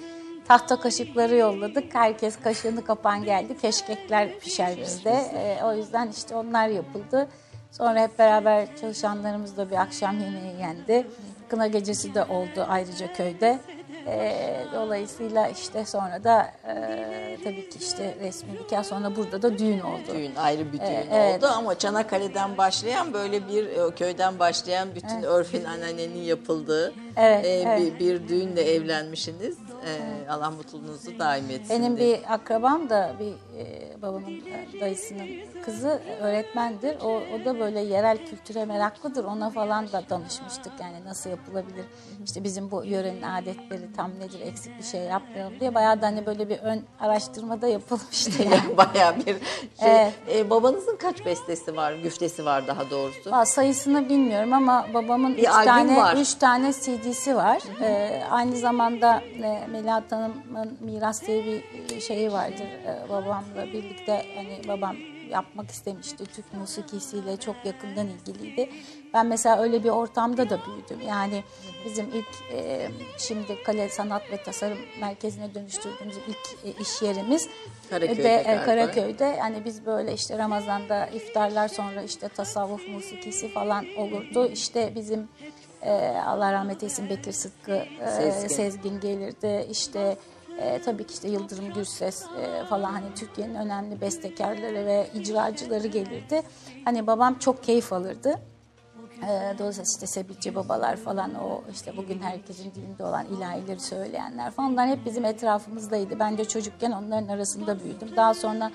tahta kaşıkları yolladık. Herkes kaşığını kapan geldi. Keşkekler pişer bizde. Ee, o yüzden işte onlar yapıldı. Sonra hep beraber çalışanlarımızla bir akşam yemeği yendi. Kına gecesi de oldu ayrıca köyde. Ee, dolayısıyla işte sonra da e, tabii ki işte resmi nikah sonra burada da düğün oldu. Düğün ayrı bir düğün Ee, evet. oldu ama Çanakkale'den başlayan böyle bir e, köyden başlayan bütün örfün ananenin yapıldığı Evet, e, evet. Bir, bir düğünle evlenmişsiniz. E, Allah mutluluğunuzu daim etsin. Benim diye. bir akrabam da bir e, babamın e, dayısının kızı öğretmendir. O, o da böyle yerel kültüre meraklıdır. Ona falan da danışmıştık yani nasıl yapılabilir. İşte bizim bu yörenin adetleri tam nedir eksik bir şey yapmayalım diye. Bayağı da hani böyle bir ön araştırmada yapılmıştı (laughs) yani. Bayağı bir şey. Evet. E, babanızın kaç bestesi var, güftesi var daha doğrusu? Valla sayısını bilmiyorum ama babamın Bir üç tane var. üç tane CD'si var. Ee, aynı zamanda e, Melahat Hanım'ın miras diye bir şeyi vardır. Ee, babamla birlikte hani babam yapmak istemişti. Türk musikisiyle çok yakından ilgiliydi. Ben mesela öyle bir ortamda da büyüdüm. Yani bizim ilk e, şimdi Kale Sanat ve Tasarım Merkezi'ne dönüştürdüğümüz ilk e, iş yerimiz Karaköy'de de, e. Karaköy'de yani biz böyle işte Ramazan'da iftarlar sonra işte tasavvuf musikisi falan olurdu. İşte bizim e, Allah rahmet eylesin Bekir Sıtkı e, Sezgin. Sezgin. gelirdi. İşte e, tabii ki işte Yıldırım Gürses e, falan hani Türkiye'nin önemli bestekarları ve icracıları gelirdi. Hani babam çok keyif alırdı. Ee, dolayısıyla işte Sebilci babalar falan o işte bugün herkesin dilinde olan ilahileri söyleyenler falan onlar hep bizim etrafımızdaydı. Ben de çocukken onların arasında büyüdüm. Daha sonra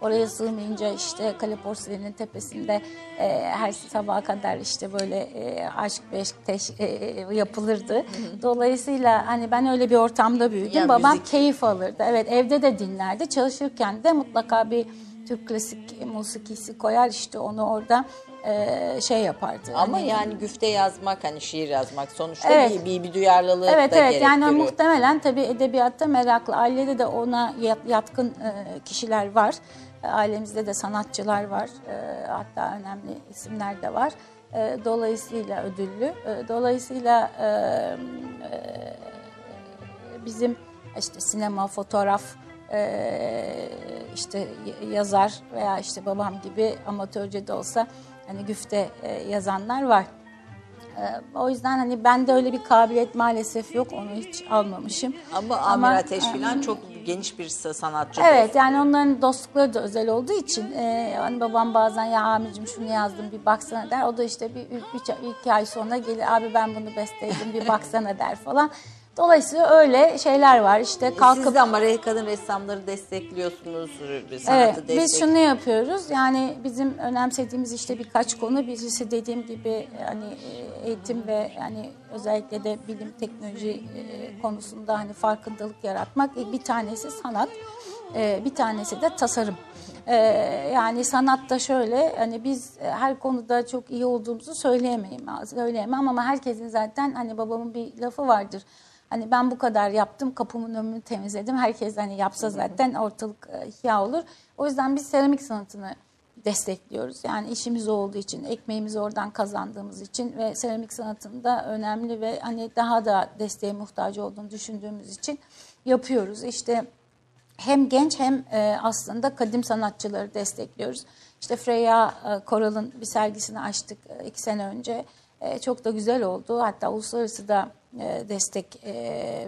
oraya sığmayınca işte Kale Porselenin tepesinde e, her sabaha kadar işte böyle e, aşk beşk teş, e, yapılırdı. Dolayısıyla hani ben öyle bir ortamda büyüdüm. Yani Babam müzik- keyif alırdı. Evet evde de dinlerdi. Çalışırken de mutlaka bir Türk klasik musikisi koyar işte onu orada e, şey yapardı. Ama Hani- yani güfte yazmak hani şiir yazmak sonuçta Evet. bir, bir, bir duyarlılığı Evet da evet yani gerektiriyor. muhtemelen tabii edebiyatta meraklı. Ailede de ona yat- yatkın e, kişiler var. E, Ailemizde de sanatçılar var. E, hatta önemli isimler de var. E, dolayısıyla ödüllü. E, dolayısıyla e, e, bizim işte sinema, fotoğraf, e, işte yazar veya işte babam gibi amatörce de olsa hani güfte e, yazanlar var. Ee, O yüzden hani bende öyle bir kabiliyet maalesef yok. Onu hiç almamışım. Ama Amir Ateş falan çok geniş bir sanatçı Evet dostu. yani onların dostlukları da özel olduğu için e, hani babam bazen ya abicim şunu yazdım bir baksana der. O da işte bir, bir, bir iki ay sonra gelir abi ben bunu besteledim bir baksana der falan. Dolayısıyla öyle şeyler var işte kalkıp Siz de ama kadın ressamları destekliyorsunuz, sanatı Evet, destek. biz şunu yapıyoruz. Yani bizim önemsediğimiz işte birkaç konu. Birisi dediğim gibi hani e, eğitim ve yani özellikle de bilim teknoloji e, konusunda hani farkındalık yaratmak. E, Bir tanesi sanat, e, bir tanesi de tasarım. E, Yani sanatta şöyle hani biz her konuda çok iyi olduğumuzu söyleyemeyim, söyleyemem ama herkesin zaten hani babamın bir lafı vardır. Hani ben bu kadar yaptım, kapımın önünü temizledim. Herkes hani yapsa zaten ortalık e, ihya olur. O yüzden biz seramik sanatını destekliyoruz. Yani işimiz olduğu için, ekmeğimizi oradan kazandığımız için ve seramik sanatında önemli ve hani daha da desteğe muhtaç olduğunu düşündüğümüz için yapıyoruz. İşte hem genç hem e, aslında kadim sanatçıları destekliyoruz. İşte Freya e, Koral'ın bir sergisini açtık iki sene önce. Çok da güzel oldu. Hatta uluslararası da e, destek e,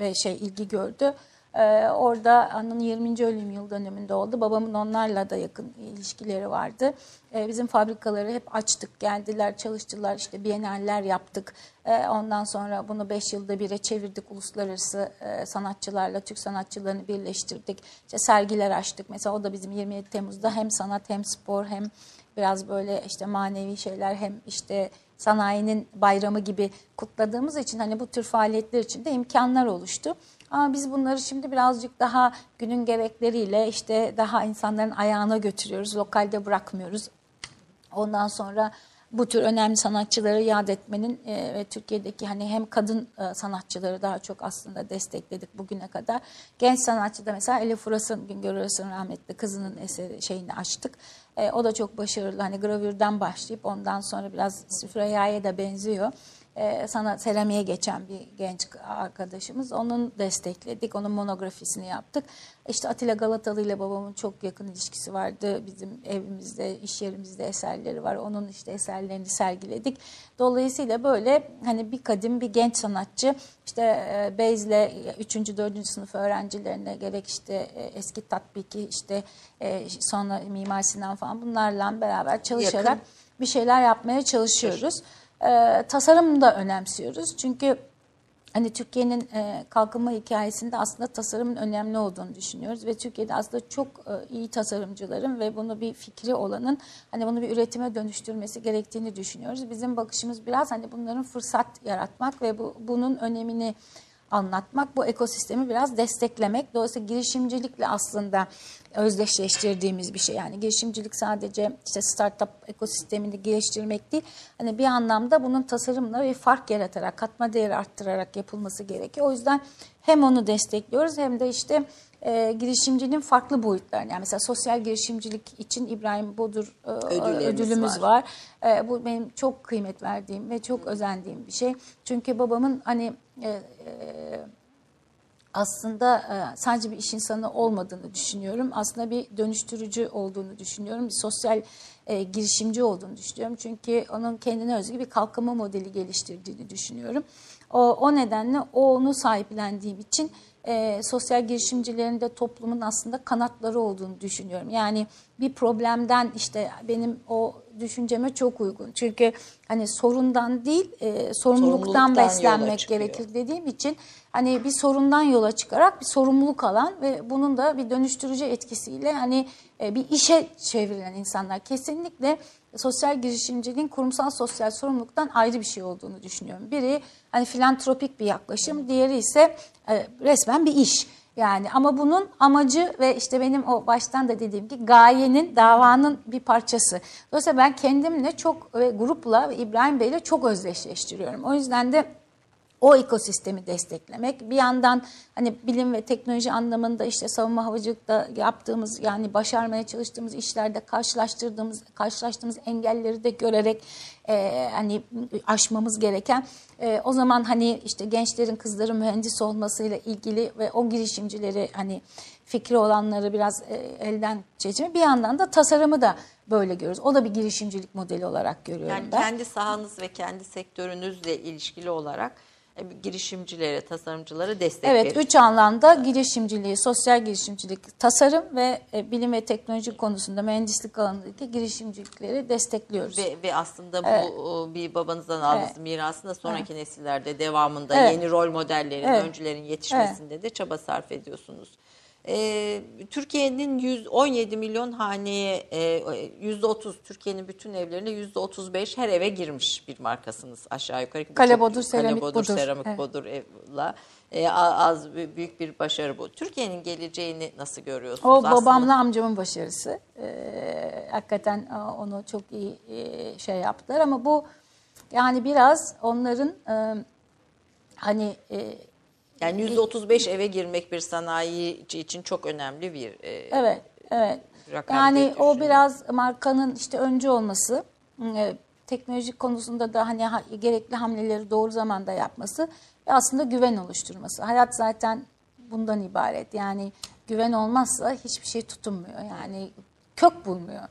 ve şey ilgi gördü. E, orada onun 20. ölüm yıl dönümünde oldu. Babamın onlarla da yakın ilişkileri vardı. Bizim fabrikaları hep açtık, geldiler, çalıştılar. İşte bienaller yaptık. Ondan sonra bunu 5 yılda bire çevirdik. Uluslararası sanatçılarla, Türk sanatçılarını birleştirdik. İşte sergiler açtık. Mesela o da bizim 27 Temmuz'da hem sanat hem spor hem biraz böyle işte manevi şeyler hem işte sanayinin bayramı gibi kutladığımız için hani bu tür faaliyetler için de imkanlar oluştu. Ama biz bunları şimdi birazcık daha günün gerekleriyle işte daha insanların ayağına götürüyoruz. Lokalde bırakmıyoruz. Ondan sonra bu tür önemli sanatçıları yad etmenin e, ve Türkiye'deki hani hem kadın e, sanatçıları daha çok aslında destekledik bugüne kadar. Genç sanatçı da mesela Elif Uras'ın, Güngör Uras'ın rahmetli kızının eseri şeyini açtık. E, o da çok başarılı. Hani gravürden başlayıp ondan sonra biraz Süfreya'ya da benziyor. E, sana seramiğe geçen bir genç arkadaşımız. Onun destekledik. Onun monografisini yaptık. İşte Atilla Galatalı ile babamın çok yakın ilişkisi vardı. Bizim evimizde, iş yerimizde eserleri var. Onun işte eserlerini sergiledik. Dolayısıyla böyle hani bir kadim, bir genç sanatçı işte e, Beyz'le 3. 4. sınıf öğrencilerine gerek işte e, eski tatbiki işte e, sonra Mimar Sinan falan bunlarla beraber çalışarak Yakın. bir şeyler yapmaya çalışıyoruz. E, tasarım da önemsiyoruz. Çünkü hani Türkiye'nin e, kalkınma hikayesinde aslında tasarımın önemli olduğunu düşünüyoruz ve Türkiye'de aslında çok e, iyi tasarımcıların ve bunu bir fikri olanın hani bunu bir üretime dönüştürmesi gerektiğini düşünüyoruz. Bizim bakışımız biraz hani bunların fırsat yaratmak ve bu bunun önemini anlatmak, bu ekosistemi biraz desteklemek. Dolayısıyla girişimcilikle aslında özdeşleştirdiğimiz bir şey. Yani girişimcilik sadece işte startup ekosistemini geliştirmek değil. Hani bir anlamda bunun tasarımla bir fark yaratarak, katma değeri arttırarak yapılması gerekiyor. O yüzden hem onu destekliyoruz hem de işte e, girişimciliğin farklı boyutlarını. Yani mesela sosyal girişimcilik için İbrahim Bodur e, Ödüllerimiz ödülümüz var. var. E, bu benim çok kıymet verdiğim ve çok özendiğim bir şey. Çünkü babamın hani e, e, aslında e, sadece bir iş insanı olmadığını düşünüyorum. Aslında bir dönüştürücü olduğunu düşünüyorum. Bir sosyal girişimci olduğunu düşünüyorum. Çünkü onun kendine özgü bir kalkınma modeli geliştirdiğini düşünüyorum. O, o nedenle o onu sahiplendiğim için e, sosyal girişimcilerin de toplumun aslında kanatları olduğunu düşünüyorum. Yani bir problemden işte benim o düşünceme çok uygun. Çünkü hani sorundan değil e, sorumluluktan beslenmek gerekir dediğim için hani bir sorundan yola çıkarak bir sorumluluk alan ve bunun da bir dönüştürücü etkisiyle hani e, bir işe çevrilen insanlar kesinlikle sosyal girişimciliğin kurumsal sosyal sorumluluktan ayrı bir şey olduğunu düşünüyorum. Biri hani filantropik bir yaklaşım, diğeri ise e, resmen bir iş. Yani ama bunun amacı ve işte benim o baştan da dediğim gibi gayenin, davanın bir parçası. Dolayısıyla ben kendimle çok ve grupla ve İbrahim Bey'le çok özdeşleştiriyorum. O yüzden de o ekosistemi desteklemek. Bir yandan hani bilim ve teknoloji anlamında işte savunma havacılıkta yaptığımız yani başarmaya çalıştığımız işlerde karşılaştırdığımız karşılaştığımız engelleri de görerek e, hani aşmamız gereken e, o zaman hani işte gençlerin kızların mühendis olmasıyla ilgili ve o girişimcileri hani fikri olanları biraz e, elden çekme bir yandan da tasarımı da böyle görüyoruz. O da bir girişimcilik modeli olarak görüyorum Yani ben. kendi sahanız ve kendi sektörünüzle ilişkili olarak girişimcilere, tasarımcılara destek Evet, verir. üç alanda girişimciliği, sosyal girişimcilik, tasarım ve e, bilim ve teknoloji konusunda mühendislik alanındaki girişimcilikleri destekliyoruz. Ve, ve aslında bu o, bir babanızdan aldığınız Evet. mirasında sonraki nesillerde devamında Evet. yeni rol modellerin, Evet. öncülerin yetişmesinde de çaba sarf ediyorsunuz. Ee, Türkiye'nin 117 milyon haneye e, %30 Türkiye'nin bütün evlerine %35 her eve girmiş bir markasınız aşağı yukarı. Bu Kale çok- Bodur, Seramik Kale Bodur. Seramik Evet. Budur'la e, a- az büyük bir başarı bu. Türkiye'nin geleceğini nasıl görüyorsunuz? O Aslında- babamla amcamın başarısı. Ee, hakikaten e, onu çok iyi e, şey yaptılar ama bu yani biraz onların e, hani e, Yani %35 eve girmek bir sanayici için çok önemli bir e, Evet, evet. rakam Yani o biraz markanın işte öncü olması, e, teknolojik konusunda da hani ha- gerekli hamleleri doğru zamanda yapması ve aslında güven oluşturması. Hayat zaten bundan ibaret. Yani güven olmazsa hiçbir şey tutunmuyor. Yani kök bulmuyor.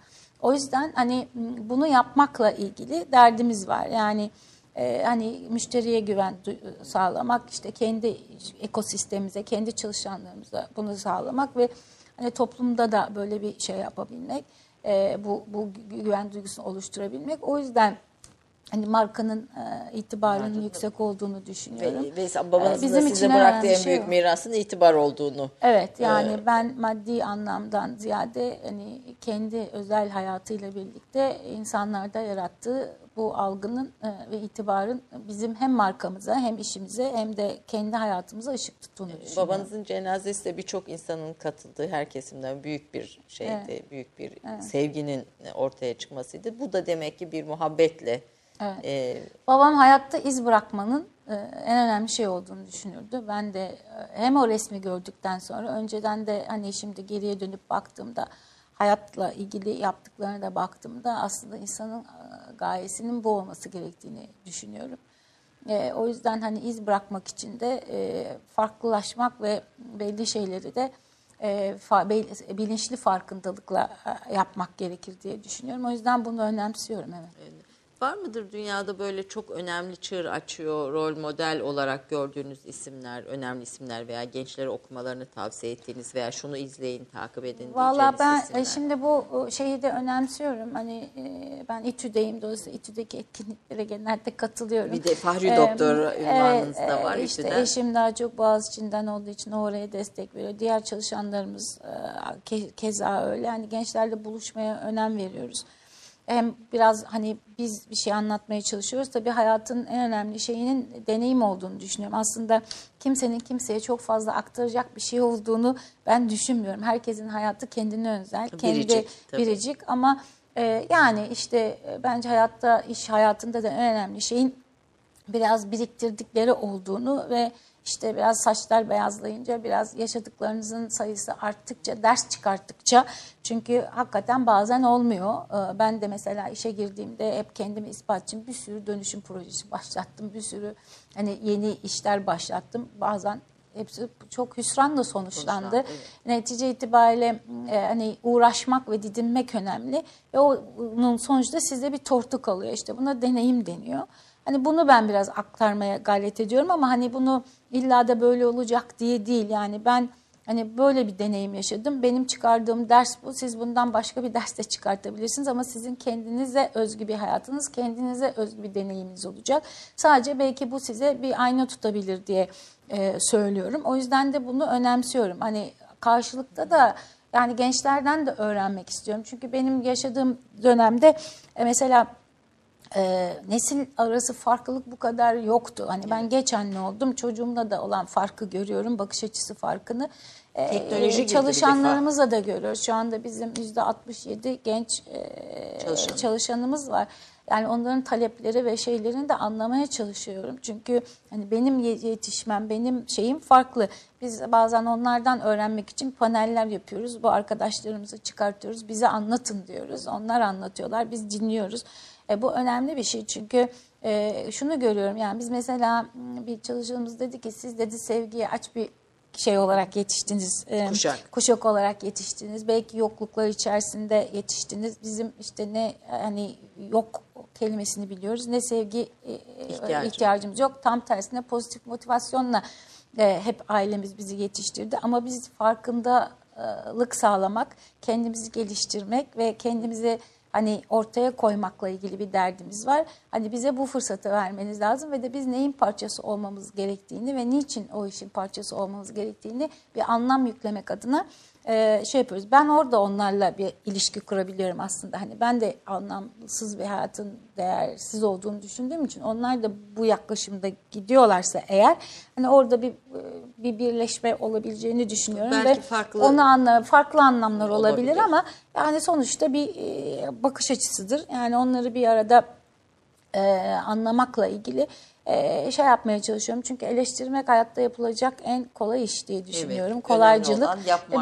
O yüzden hani bunu yapmakla ilgili derdimiz var. Yani e, hani müşteriye güven sağlamak, işte kendi ekosistemimize, kendi çalışanlarımıza bunu sağlamak ve hani toplumda da böyle bir şey yapabilmek, e, bu bu gü- güven duygusunu oluşturabilmek. O yüzden hani markanın e, itibarının yüksek olduğunu düşünüyorum. Ve, ve babanızın Ee, da bizim size için bıraktığı en şey büyük mirasın itibar olduğunu. Evet yani ben maddi anlamdan ziyade hani kendi özel hayatıyla birlikte insanlarda yarattığı bu algının e, ve itibarın bizim hem markamıza hem işimize hem de kendi hayatımıza ışık tuttuğunu düşünüyorum. Babanızın cenazesi de birçok insanın katıldığı her kesimden büyük bir şeydi, büyük bir sevginin ortaya çıkmasıydı. Bu da demek ki bir muhabbetle e, Babam hayatta iz bırakmanın e, en önemli şey olduğunu düşünürdü. Ben de e, hem o resmi gördükten sonra önceden de hani şimdi geriye dönüp baktığımda hayatla ilgili yaptıklarına da baktığımda aslında insanın e, gayesinin bu olması gerektiğini düşünüyorum. E, o yüzden hani iz bırakmak için de e, farklılaşmak ve belli şeyleri de e, fa- bel- bilinçli farkındalıkla e, yapmak gerekir diye düşünüyorum. O yüzden bunu önemsiyorum evet. Var mıdır dünyada böyle çok önemli çığır açıyor, rol model olarak gördüğünüz isimler, önemli isimler veya gençlere okumalarını tavsiye ettiğiniz veya şunu izleyin, takip edin Valla ben isimler? e, şimdi bu şeyi de önemsiyorum. Hani e, ben İTÜ'deyim dolayısıyla İTÜ'deki etkinliklere genelde katılıyorum. Bir de Fahri E, Doktor ünvanınız evet, da var e, İşte İTÜ'den. eşim daha çok Boğaziçi'nden olduğu için oraya destek veriyor. Diğer çalışanlarımız e, ke- keza öyle. Hani gençlerle buluşmaya önem veriyoruz. Hem biraz hani biz bir şey anlatmaya çalışıyoruz. Tabii hayatın en önemli şeyinin deneyim olduğunu düşünüyorum. Aslında kimsenin kimseye çok fazla aktaracak bir şey olduğunu ben düşünmüyorum. Herkesin hayatı kendine özel, kendi Biricik, tabii. biricik ama e, yani işte e, bence hayatta, iş hayatında da en önemli şeyin biraz biriktirdikleri olduğunu ve işte biraz saçlar beyazlayınca biraz yaşadıklarınızın sayısı arttıkça ders çıkarttıkça çünkü hakikaten bazen olmuyor. Ee, Ben de mesela işe girdiğimde hep kendimi ispat için bir sürü dönüşüm projesi (laughs) başlattım. Bir sürü hani yeni işler başlattım. Bazen hepsi çok hüsranla sonuçlandı. Sonuçlandı, Netice itibariyle e, hani uğraşmak ve didinmek önemli ve onun sonucunda size bir tortu kalıyor. İşte buna deneyim deniyor. Hani bunu ben biraz aktarmaya gayret ediyorum ama hani bunu illa da böyle olacak diye değil. Yani ben hani böyle bir deneyim yaşadım. Benim çıkardığım ders bu. Siz bundan başka bir ders de çıkartabilirsiniz ama sizin kendinize özgü bir hayatınız, kendinize özgü bir deneyiminiz olacak. Sadece belki bu size bir ayna tutabilir diye e, söylüyorum. O yüzden de bunu önemsiyorum. Hani karşılıkta da yani gençlerden de öğrenmek istiyorum. Çünkü benim yaşadığım dönemde e, mesela e, nesil arası farklılık bu kadar yoktu. Hani ben geç anne oldum. Çocuğumla da olan farkı görüyorum. Bakış açısı farkını. E, Teknoloji e, çalışanlarımızla da görüyoruz. Şu anda bizim yüzde 67 genç e, Çalışan. çalışanımız var. Yani onların talepleri ve şeylerini de anlamaya çalışıyorum. Çünkü hani benim ye- yetişmem, benim şeyim farklı. Biz bazen onlardan öğrenmek için paneller yapıyoruz. Bu arkadaşlarımızı çıkartıyoruz. Bize anlatın diyoruz. Onlar anlatıyorlar. Biz dinliyoruz. E, bu önemli bir şey çünkü e, şunu görüyorum. Yani biz mesela m, bir çalışanımız dedi ki siz dedi sevgiye aç bir şey olarak yetiştiniz. E, Kuşak. kuşak olarak yetiştiniz. Belki yokluklar içerisinde yetiştiniz. Bizim işte ne hani yok kelimesini biliyoruz ne sevgi e, İhtiyacı. ihtiyacımız yok. Tam tersine pozitif motivasyonla e, hep ailemiz bizi yetiştirdi. Ama biz farkındalık sağlamak, kendimizi geliştirmek ve kendimizi hani ortaya koymakla ilgili bir derdimiz var. Hani bize bu fırsatı vermeniz lazım ve de biz neyin parçası olmamız gerektiğini ve niçin o işin parçası olmamız gerektiğini bir anlam yüklemek adına e, şey yapıyoruz. Ben orada onlarla bir ilişki kurabiliyorum aslında. Hani ben de anlamsız bir hayatın değersiz olduğunu düşündüğüm için onlar da bu yaklaşımda gidiyorlarsa eğer hani orada bir bir birleşme olabileceğini düşünüyorum Belki ve farklı- onu anla farklı anlamlar olabilir, Olabilir. ama yani sonuçta bir e, bakış açısıdır. Yani onları bir arada e, anlamakla ilgili e, şey yapmaya çalışıyorum. Çünkü eleştirmek hayatta yapılacak en kolay iş diye düşünüyorum. önemli Kolaycılık.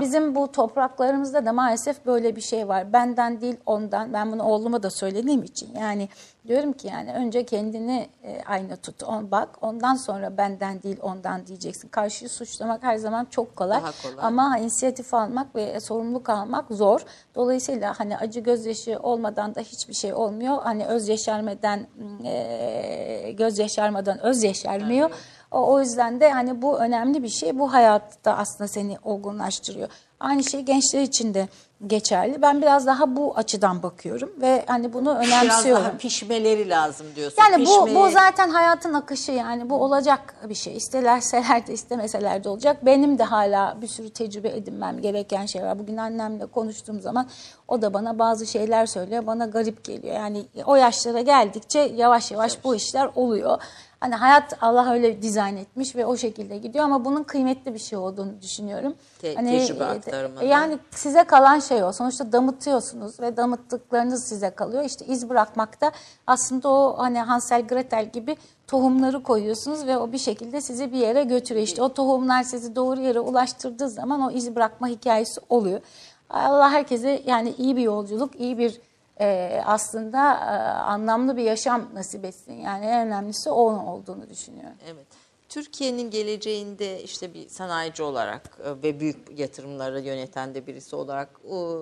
bizim bu topraklarımızda da maalesef böyle bir şey var. Benden değil ondan. Ben bunu oğluma da söylediğim için. Yani diyorum ki yani önce kendini e, ayna tut. On, bak ondan sonra benden değil ondan diyeceksin. Karşıyı suçlamak her zaman çok kolay. Daha kolay. Ama inisiyatif almak ve sorumluluk almak zor. Dolayısıyla hani acı gözyaşı olmadan da hiçbir şey olmuyor. Hani öz yeşermeden e, göz yaşarmadan öz yeşermiyor. O, o yüzden de hani bu önemli bir şey. Bu hayatta aslında seni olgunlaştırıyor. Aynı şey gençler için de geçerli. Ben biraz daha bu açıdan bakıyorum ve hani bunu Biraz önemsiyorum. daha pişmeleri lazım diyorsun. Yani bu, bu zaten hayatın akışı yani bu olacak bir şey. İstelerseler de istemeseler de olacak. Benim de hala bir sürü tecrübe edinmem gereken şey var. Bugün annemle konuştuğum zaman o da bana bazı şeyler söylüyor. Bana garip geliyor. Yani o yaşlara geldikçe yavaş yavaş bu işler oluyor. Hani hayat Allah öyle dizayn etmiş ve o şekilde gidiyor ama bunun kıymetli bir şey olduğunu düşünüyorum. Te- hani, tecrübe e, aktarımında. Yani size kalan şey o. Sonuçta damıtıyorsunuz ve damıttıklarınız size kalıyor. İşte iz bırakmakta aslında o hani Hansel Gretel gibi tohumları koyuyorsunuz ve o bir şekilde sizi bir yere götürüyor. İşte o tohumlar sizi doğru yere ulaştırdığı zaman o iz bırakma hikayesi oluyor. Allah herkese yani iyi bir yolculuk, iyi bir e, aslında e, anlamlı bir yaşam nasip etsin. Yani en önemlisi o olduğunu düşünüyorum. Evet. Türkiye'nin geleceğinde işte bir sanayici olarak e, ve büyük yatırımları yöneten de birisi olarak o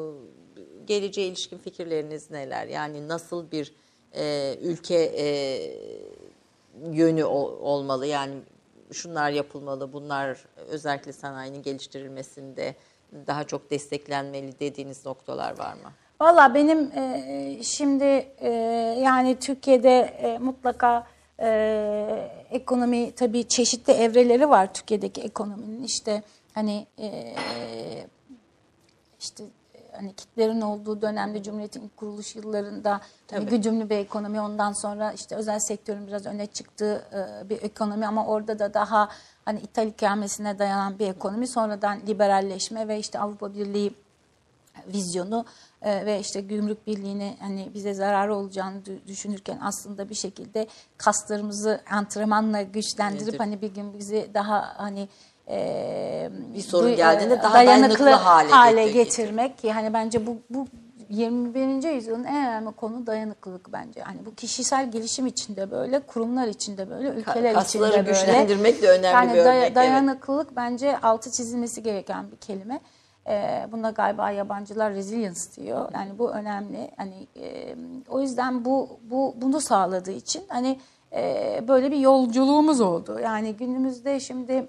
geleceğe ilişkin fikirleriniz neler? Yani nasıl bir e, ülke e, yönü ol- olmalı? Yani şunlar yapılmalı, bunlar özellikle sanayinin geliştirilmesinde daha çok desteklenmeli dediğiniz noktalar var mı? Valla benim e, şimdi e, yani Türkiye'de e, mutlaka e, ekonomi tabii çeşitli evreleri var Türkiye'deki ekonominin işte hani e, işte hani kitlerin olduğu dönemde Cumhuriyet'in ilk kuruluş yıllarında hani Tabii. güdümlü bir ekonomi ondan sonra işte özel sektörün biraz öne çıktığı e, bir ekonomi ama orada da daha hani ithal ikamesine dayanan bir ekonomi sonradan liberalleşme ve işte Avrupa Birliği vizyonu e, ve işte gümrük birliğini hani bize zararı olacağını dü- düşünürken aslında bir şekilde kaslarımızı antrenmanla güçlendirip Nedir? hani bir gün bizi daha hani e, Bir sorun duy- geldiğinde e, daha dayanıklı hale getir- getirmek yani bence bu bu 21. yüzyılın en önemli konu dayanıklılık bence. Hani bu kişisel gelişim içinde böyle, kurumlar içinde böyle, ülkeler kasları içinde böyle. güçlendirmek de önemli yani bir örnek, day- evet. dayanıklılık bence altı çizilmesi gereken bir kelime. Ee, buna galiba yabancılar resilience diyor. Yani bu önemli. Hani e, o yüzden bu bu bunu sağladığı için hani e, böyle bir yolculuğumuz oldu. Yani günümüzde şimdi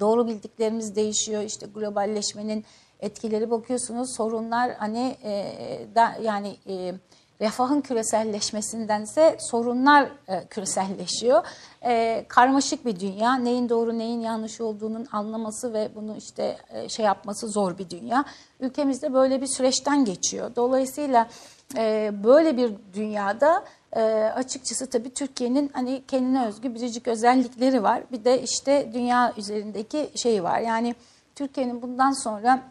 doğru bildiklerimiz değişiyor. İşte globalleşmenin etkileri bakıyorsunuz. Sorunlar hani e, da, yani e, refahın küreselleşmesindense sorunlar e, küreselleşiyor. E, karmaşık bir dünya. Neyin doğru neyin yanlış olduğunun anlaması ve bunu işte e, şey yapması zor bir dünya. Ülkemizde böyle bir süreçten geçiyor. Dolayısıyla e, böyle bir dünyada e, açıkçası tabii Türkiye'nin hani kendine özgü biricik özellikleri var. Bir de işte dünya üzerindeki şey var. Yani Türkiye'nin bundan sonra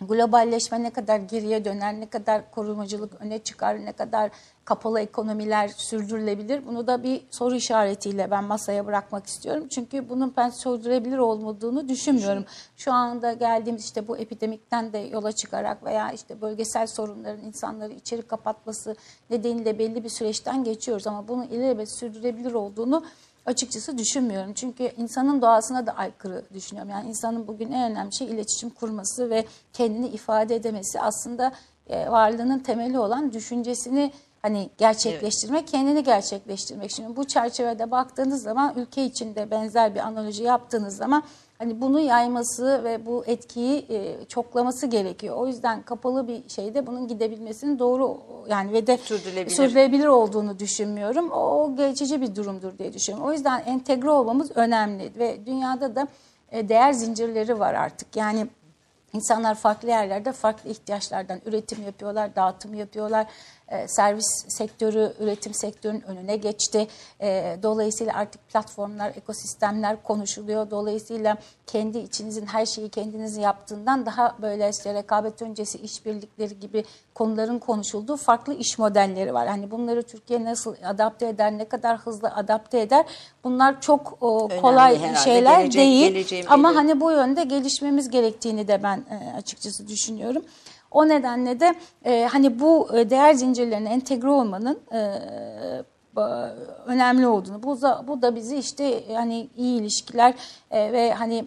globalleşme ne kadar geriye döner, ne kadar korumacılık öne çıkar, ne kadar kapalı ekonomiler sürdürülebilir. Bunu da bir soru işaretiyle ben masaya bırakmak istiyorum. Çünkü bunun ben sürdürülebilir olmadığını düşünmüyorum. Şu anda geldiğimiz işte bu epidemikten de yola çıkarak veya işte bölgesel sorunların insanları içeri kapatması nedeniyle belli bir süreçten geçiyoruz. Ama bunun ilelebet sürdürülebilir olduğunu açıkçası düşünmüyorum. Çünkü insanın doğasına da aykırı düşünüyorum. Yani insanın bugün en önemli şey iletişim kurması ve kendini ifade edemesi aslında e, varlığının temeli olan düşüncesini hani gerçekleştirmek, kendini gerçekleştirmek. Şimdi bu çerçevede baktığınız zaman ülke içinde benzer bir analoji yaptığınız zaman hani bunu yayması ve bu etkiyi e, çoklaması gerekiyor. O yüzden kapalı bir şeyde bunun gidebilmesinin doğru yani ve de Sürdürülebilir. sürdürülebilir olduğunu düşünmüyorum. O, geçici bir durumdur diye düşünüyorum. O yüzden entegre olmamız önemli ve dünyada da e, değer zincirleri var artık. Yani İnsanlar farklı yerlerde farklı ihtiyaçlardan üretim yapıyorlar, dağıtım yapıyorlar. E, servis sektörü, üretim sektörünün önüne geçti. E, dolayısıyla artık platformlar, ekosistemler konuşuluyor. Dolayısıyla kendi içinizin her şeyi kendiniz yaptığından daha böyle işte rekabet öncesi işbirlikleri gibi konuların konuşulduğu farklı iş modelleri var. Hani bunları Türkiye nasıl adapte eder, ne kadar hızlı adapte eder? Bunlar çok o, kolay herhalde. şeyler Gelecek- değil. Ama belli. hani bu yönde gelişmemiz gerektiğini de ben e, açıkçası düşünüyorum. O nedenle de e, hani bu e, değer zincirlerine entegre olmanın e, önemli olduğunu, bu da, bu da bizi işte hani iyi ilişkiler e, ve hani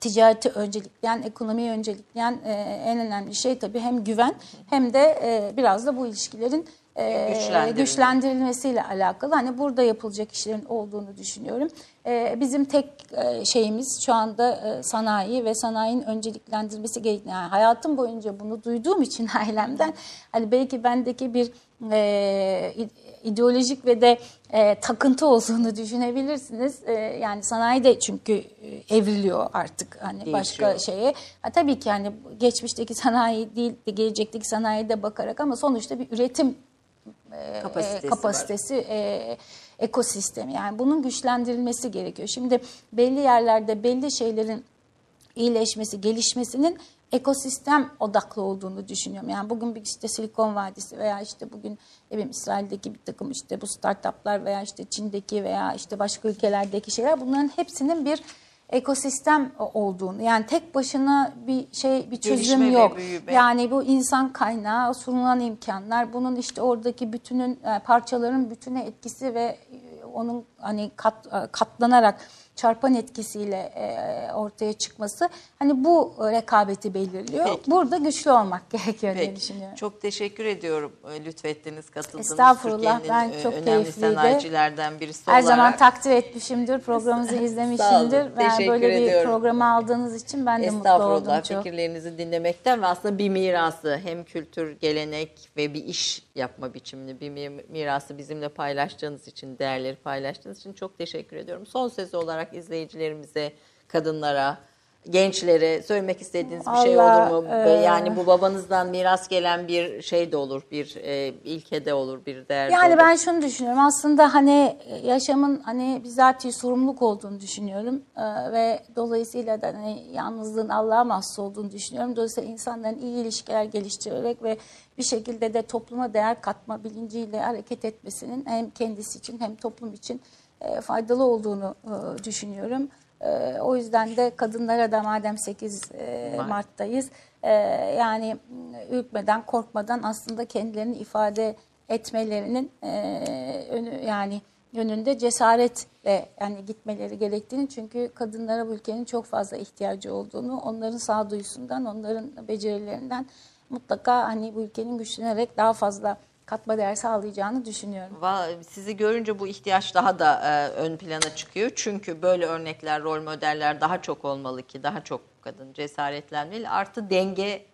ticareti öncelikleyen, ekonomiyi öncelikleyen e, en önemli şey tabii hem güven hem de e, biraz da bu ilişkilerin e, Güçlendirilme. güçlendirilmesiyle alakalı. Hani burada yapılacak işlerin olduğunu düşünüyorum. E, bizim tek e, şeyimiz şu anda e, sanayi ve sanayinin önceliklendirilmesi gerektiğini. Yani hayatım boyunca bunu duyduğum için (laughs) ailemden hani belki bendeki bir e, ide- ideolojik ve de e, takıntı olduğunu düşünebilirsiniz. E, yani sanayi de çünkü evriliyor artık hani başka Değişiyor. şeye. Ha, tabii ki yani geçmişteki sanayi değil de gelecekteki sanayiye de bakarak ama sonuçta bir üretim e, Kapasitesi var. e, ekosistemi. Yani bunun güçlendirilmesi gerekiyor. Şimdi belli yerlerde belli şeylerin iyileşmesi, gelişmesinin ekosistem odaklı olduğunu düşünüyorum. Yani bugün bir işte Silikon Vadisi veya işte bugün bileyim İsrail'deki bir takım işte bu startuplar veya işte Çin'deki veya işte başka ülkelerdeki şeyler bunların hepsinin bir ekosistem olduğunu yani tek başına bir şey bir çözüm Gelişme yok. Yani bu insan kaynağı, sunulan imkanlar, bunun işte oradaki bütünün e, parçaların bütüne etkisi ve e, onun hani kat, e, katlanarak çarpan etkisiyle e, ortaya çıkması hani bu rekabeti belirliyor. Peki. Burada güçlü olmak (laughs) gerekiyor diye Peki. düşünüyorum. Çok teşekkür ediyorum e, lütfettiniz, katıldınız. Estağfurullah, ben e, çok önemli keyifliydi. sanayicilerden birisi Her olarak. zaman takdir etmişimdir. Programınızı izlemişimdir. Ve Teşekkür böyle bir ediyorum. programı aldığınız için ben de mutlu Estağfurullah oldum çok. fikirlerinizi dinlemekten ve aslında bir mirası hem kültür, gelenek ve bir iş yapma biçimini bir mi- mirası bizimle paylaştığınız için, değerleri paylaştığınız için çok teşekkür ediyorum. Son söz olarak izleyicilerimize, kadınlara, gençlere söylemek istediğiniz bir şey Allah, olur mu? e, Yani bu babanızdan miras gelen bir şey de olur, bir e, ilke de olur, bir değer de Yani olur. ben şunu düşünüyorum. Aslında hani yaşamın hani bizatihi sorumluluk olduğunu düşünüyorum. Ee, ve dolayısıyla da hani yalnızlığın Allah'a mahsus olduğunu düşünüyorum. Dolayısıyla insanların iyi ilişkiler geliştirerek ve bir şekilde de topluma değer katma bilinciyle hareket etmesinin hem kendisi için hem toplum için e, faydalı olduğunu e, düşünüyorum. E, o yüzden de kadınlara da madem 8 e, Mart. Mart'tayız e, yani ürkmeden korkmadan aslında kendilerini ifade etmelerinin e, önü yani yönünde cesaretle yani gitmeleri gerektiğini çünkü kadınlara bu ülkenin çok fazla ihtiyacı olduğunu onların sağduyusundan onların becerilerinden mutlaka hani bu ülkenin güçlenerek daha fazla katma değer sağlayacağını düşünüyorum. Sizi görünce bu ihtiyaç daha da e, ön plana çıkıyor. Çünkü böyle örnekler, rol modeller daha çok olmalı ki daha çok kadın cesaretlenmeli. Artı denge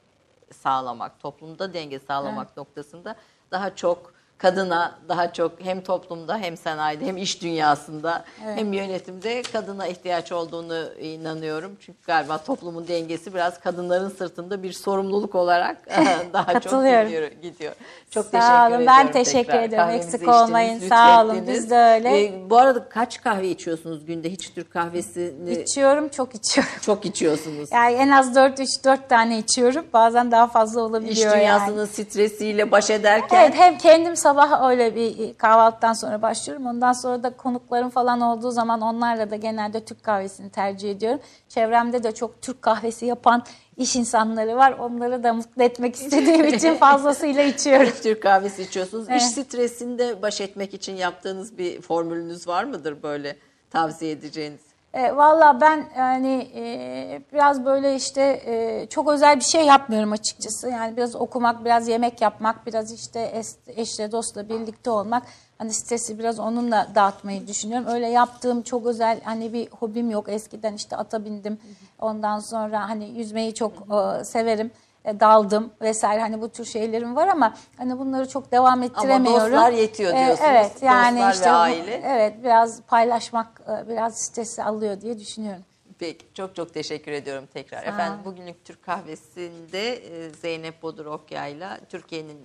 sağlamak, toplumda denge sağlamak noktasında daha çok kadına, daha çok hem toplumda hem sanayide hem iş dünyasında hem yönetimde kadına ihtiyaç olduğunu inanıyorum. Çünkü galiba toplumun dengesi biraz kadınların sırtında bir sorumluluk olarak (laughs) daha çok Katılıyorum. gidiyor. gidiyor. Çok Sağ teşekkür olun, ediyorum. ben teşekkür tekrar. ediyorum. Kahvemizi Eksik içtiniz, olmayın. Sağ olun, biz de öyle. Ee, bu arada kaç kahve içiyorsunuz günde? Hiç Türk kahvesini İçiyorum, çok içiyorum. çok içiyorsunuz. Yani en az 4 3 4 tane içiyorum. Bazen daha fazla olabiliyor İş yani. dünyasının stresiyle baş ederken Evet hem kendim sabah öyle bir kahvaltıdan sonra başlıyorum. Ondan sonra da konuklarım falan olduğu zaman onlarla da genelde Türk kahvesini tercih ediyorum. Çevremde de çok Türk kahvesi yapan iş insanları var. Onları da mutlu etmek istediğim (laughs) için fazlasıyla içiyorum. Türk kahvesi içiyorsunuz. Evet. İş stresinde baş etmek için yaptığınız bir formülünüz var mıdır böyle tavsiye edeceğiniz? E, Valla ben yani e, biraz böyle işte e, çok özel bir şey yapmıyorum açıkçası. Yani biraz okumak, biraz yemek yapmak, biraz işte es- eşle dostla birlikte olmak. Hani stresi biraz onunla dağıtmayı düşünüyorum. Öyle yaptığım çok özel hani bir hobim yok. Eskiden işte ata bindim. Ondan sonra hani yüzmeyi çok e, severim. E, daldım vesaire hani bu tür şeylerim var ama hani bunları çok devam ettiremiyorum. dostlar yetiyor E, diyorsunuz. evet yani Dostlar ve işte bu- aile. evet biraz paylaşmak e, biraz stresi alıyor diye düşünüyorum. Peki çok çok teşekkür ediyorum tekrar. Efendim bugünlük Türk kahvesinde Zeynep Bodur Okyay'la Türkiye'nin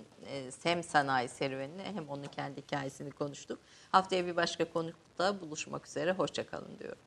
hem sanayi serüvenini hem onun kendi hikayesini konuştuk. Haftaya bir başka konukta buluşmak üzere. Hoşçakalın diyorum.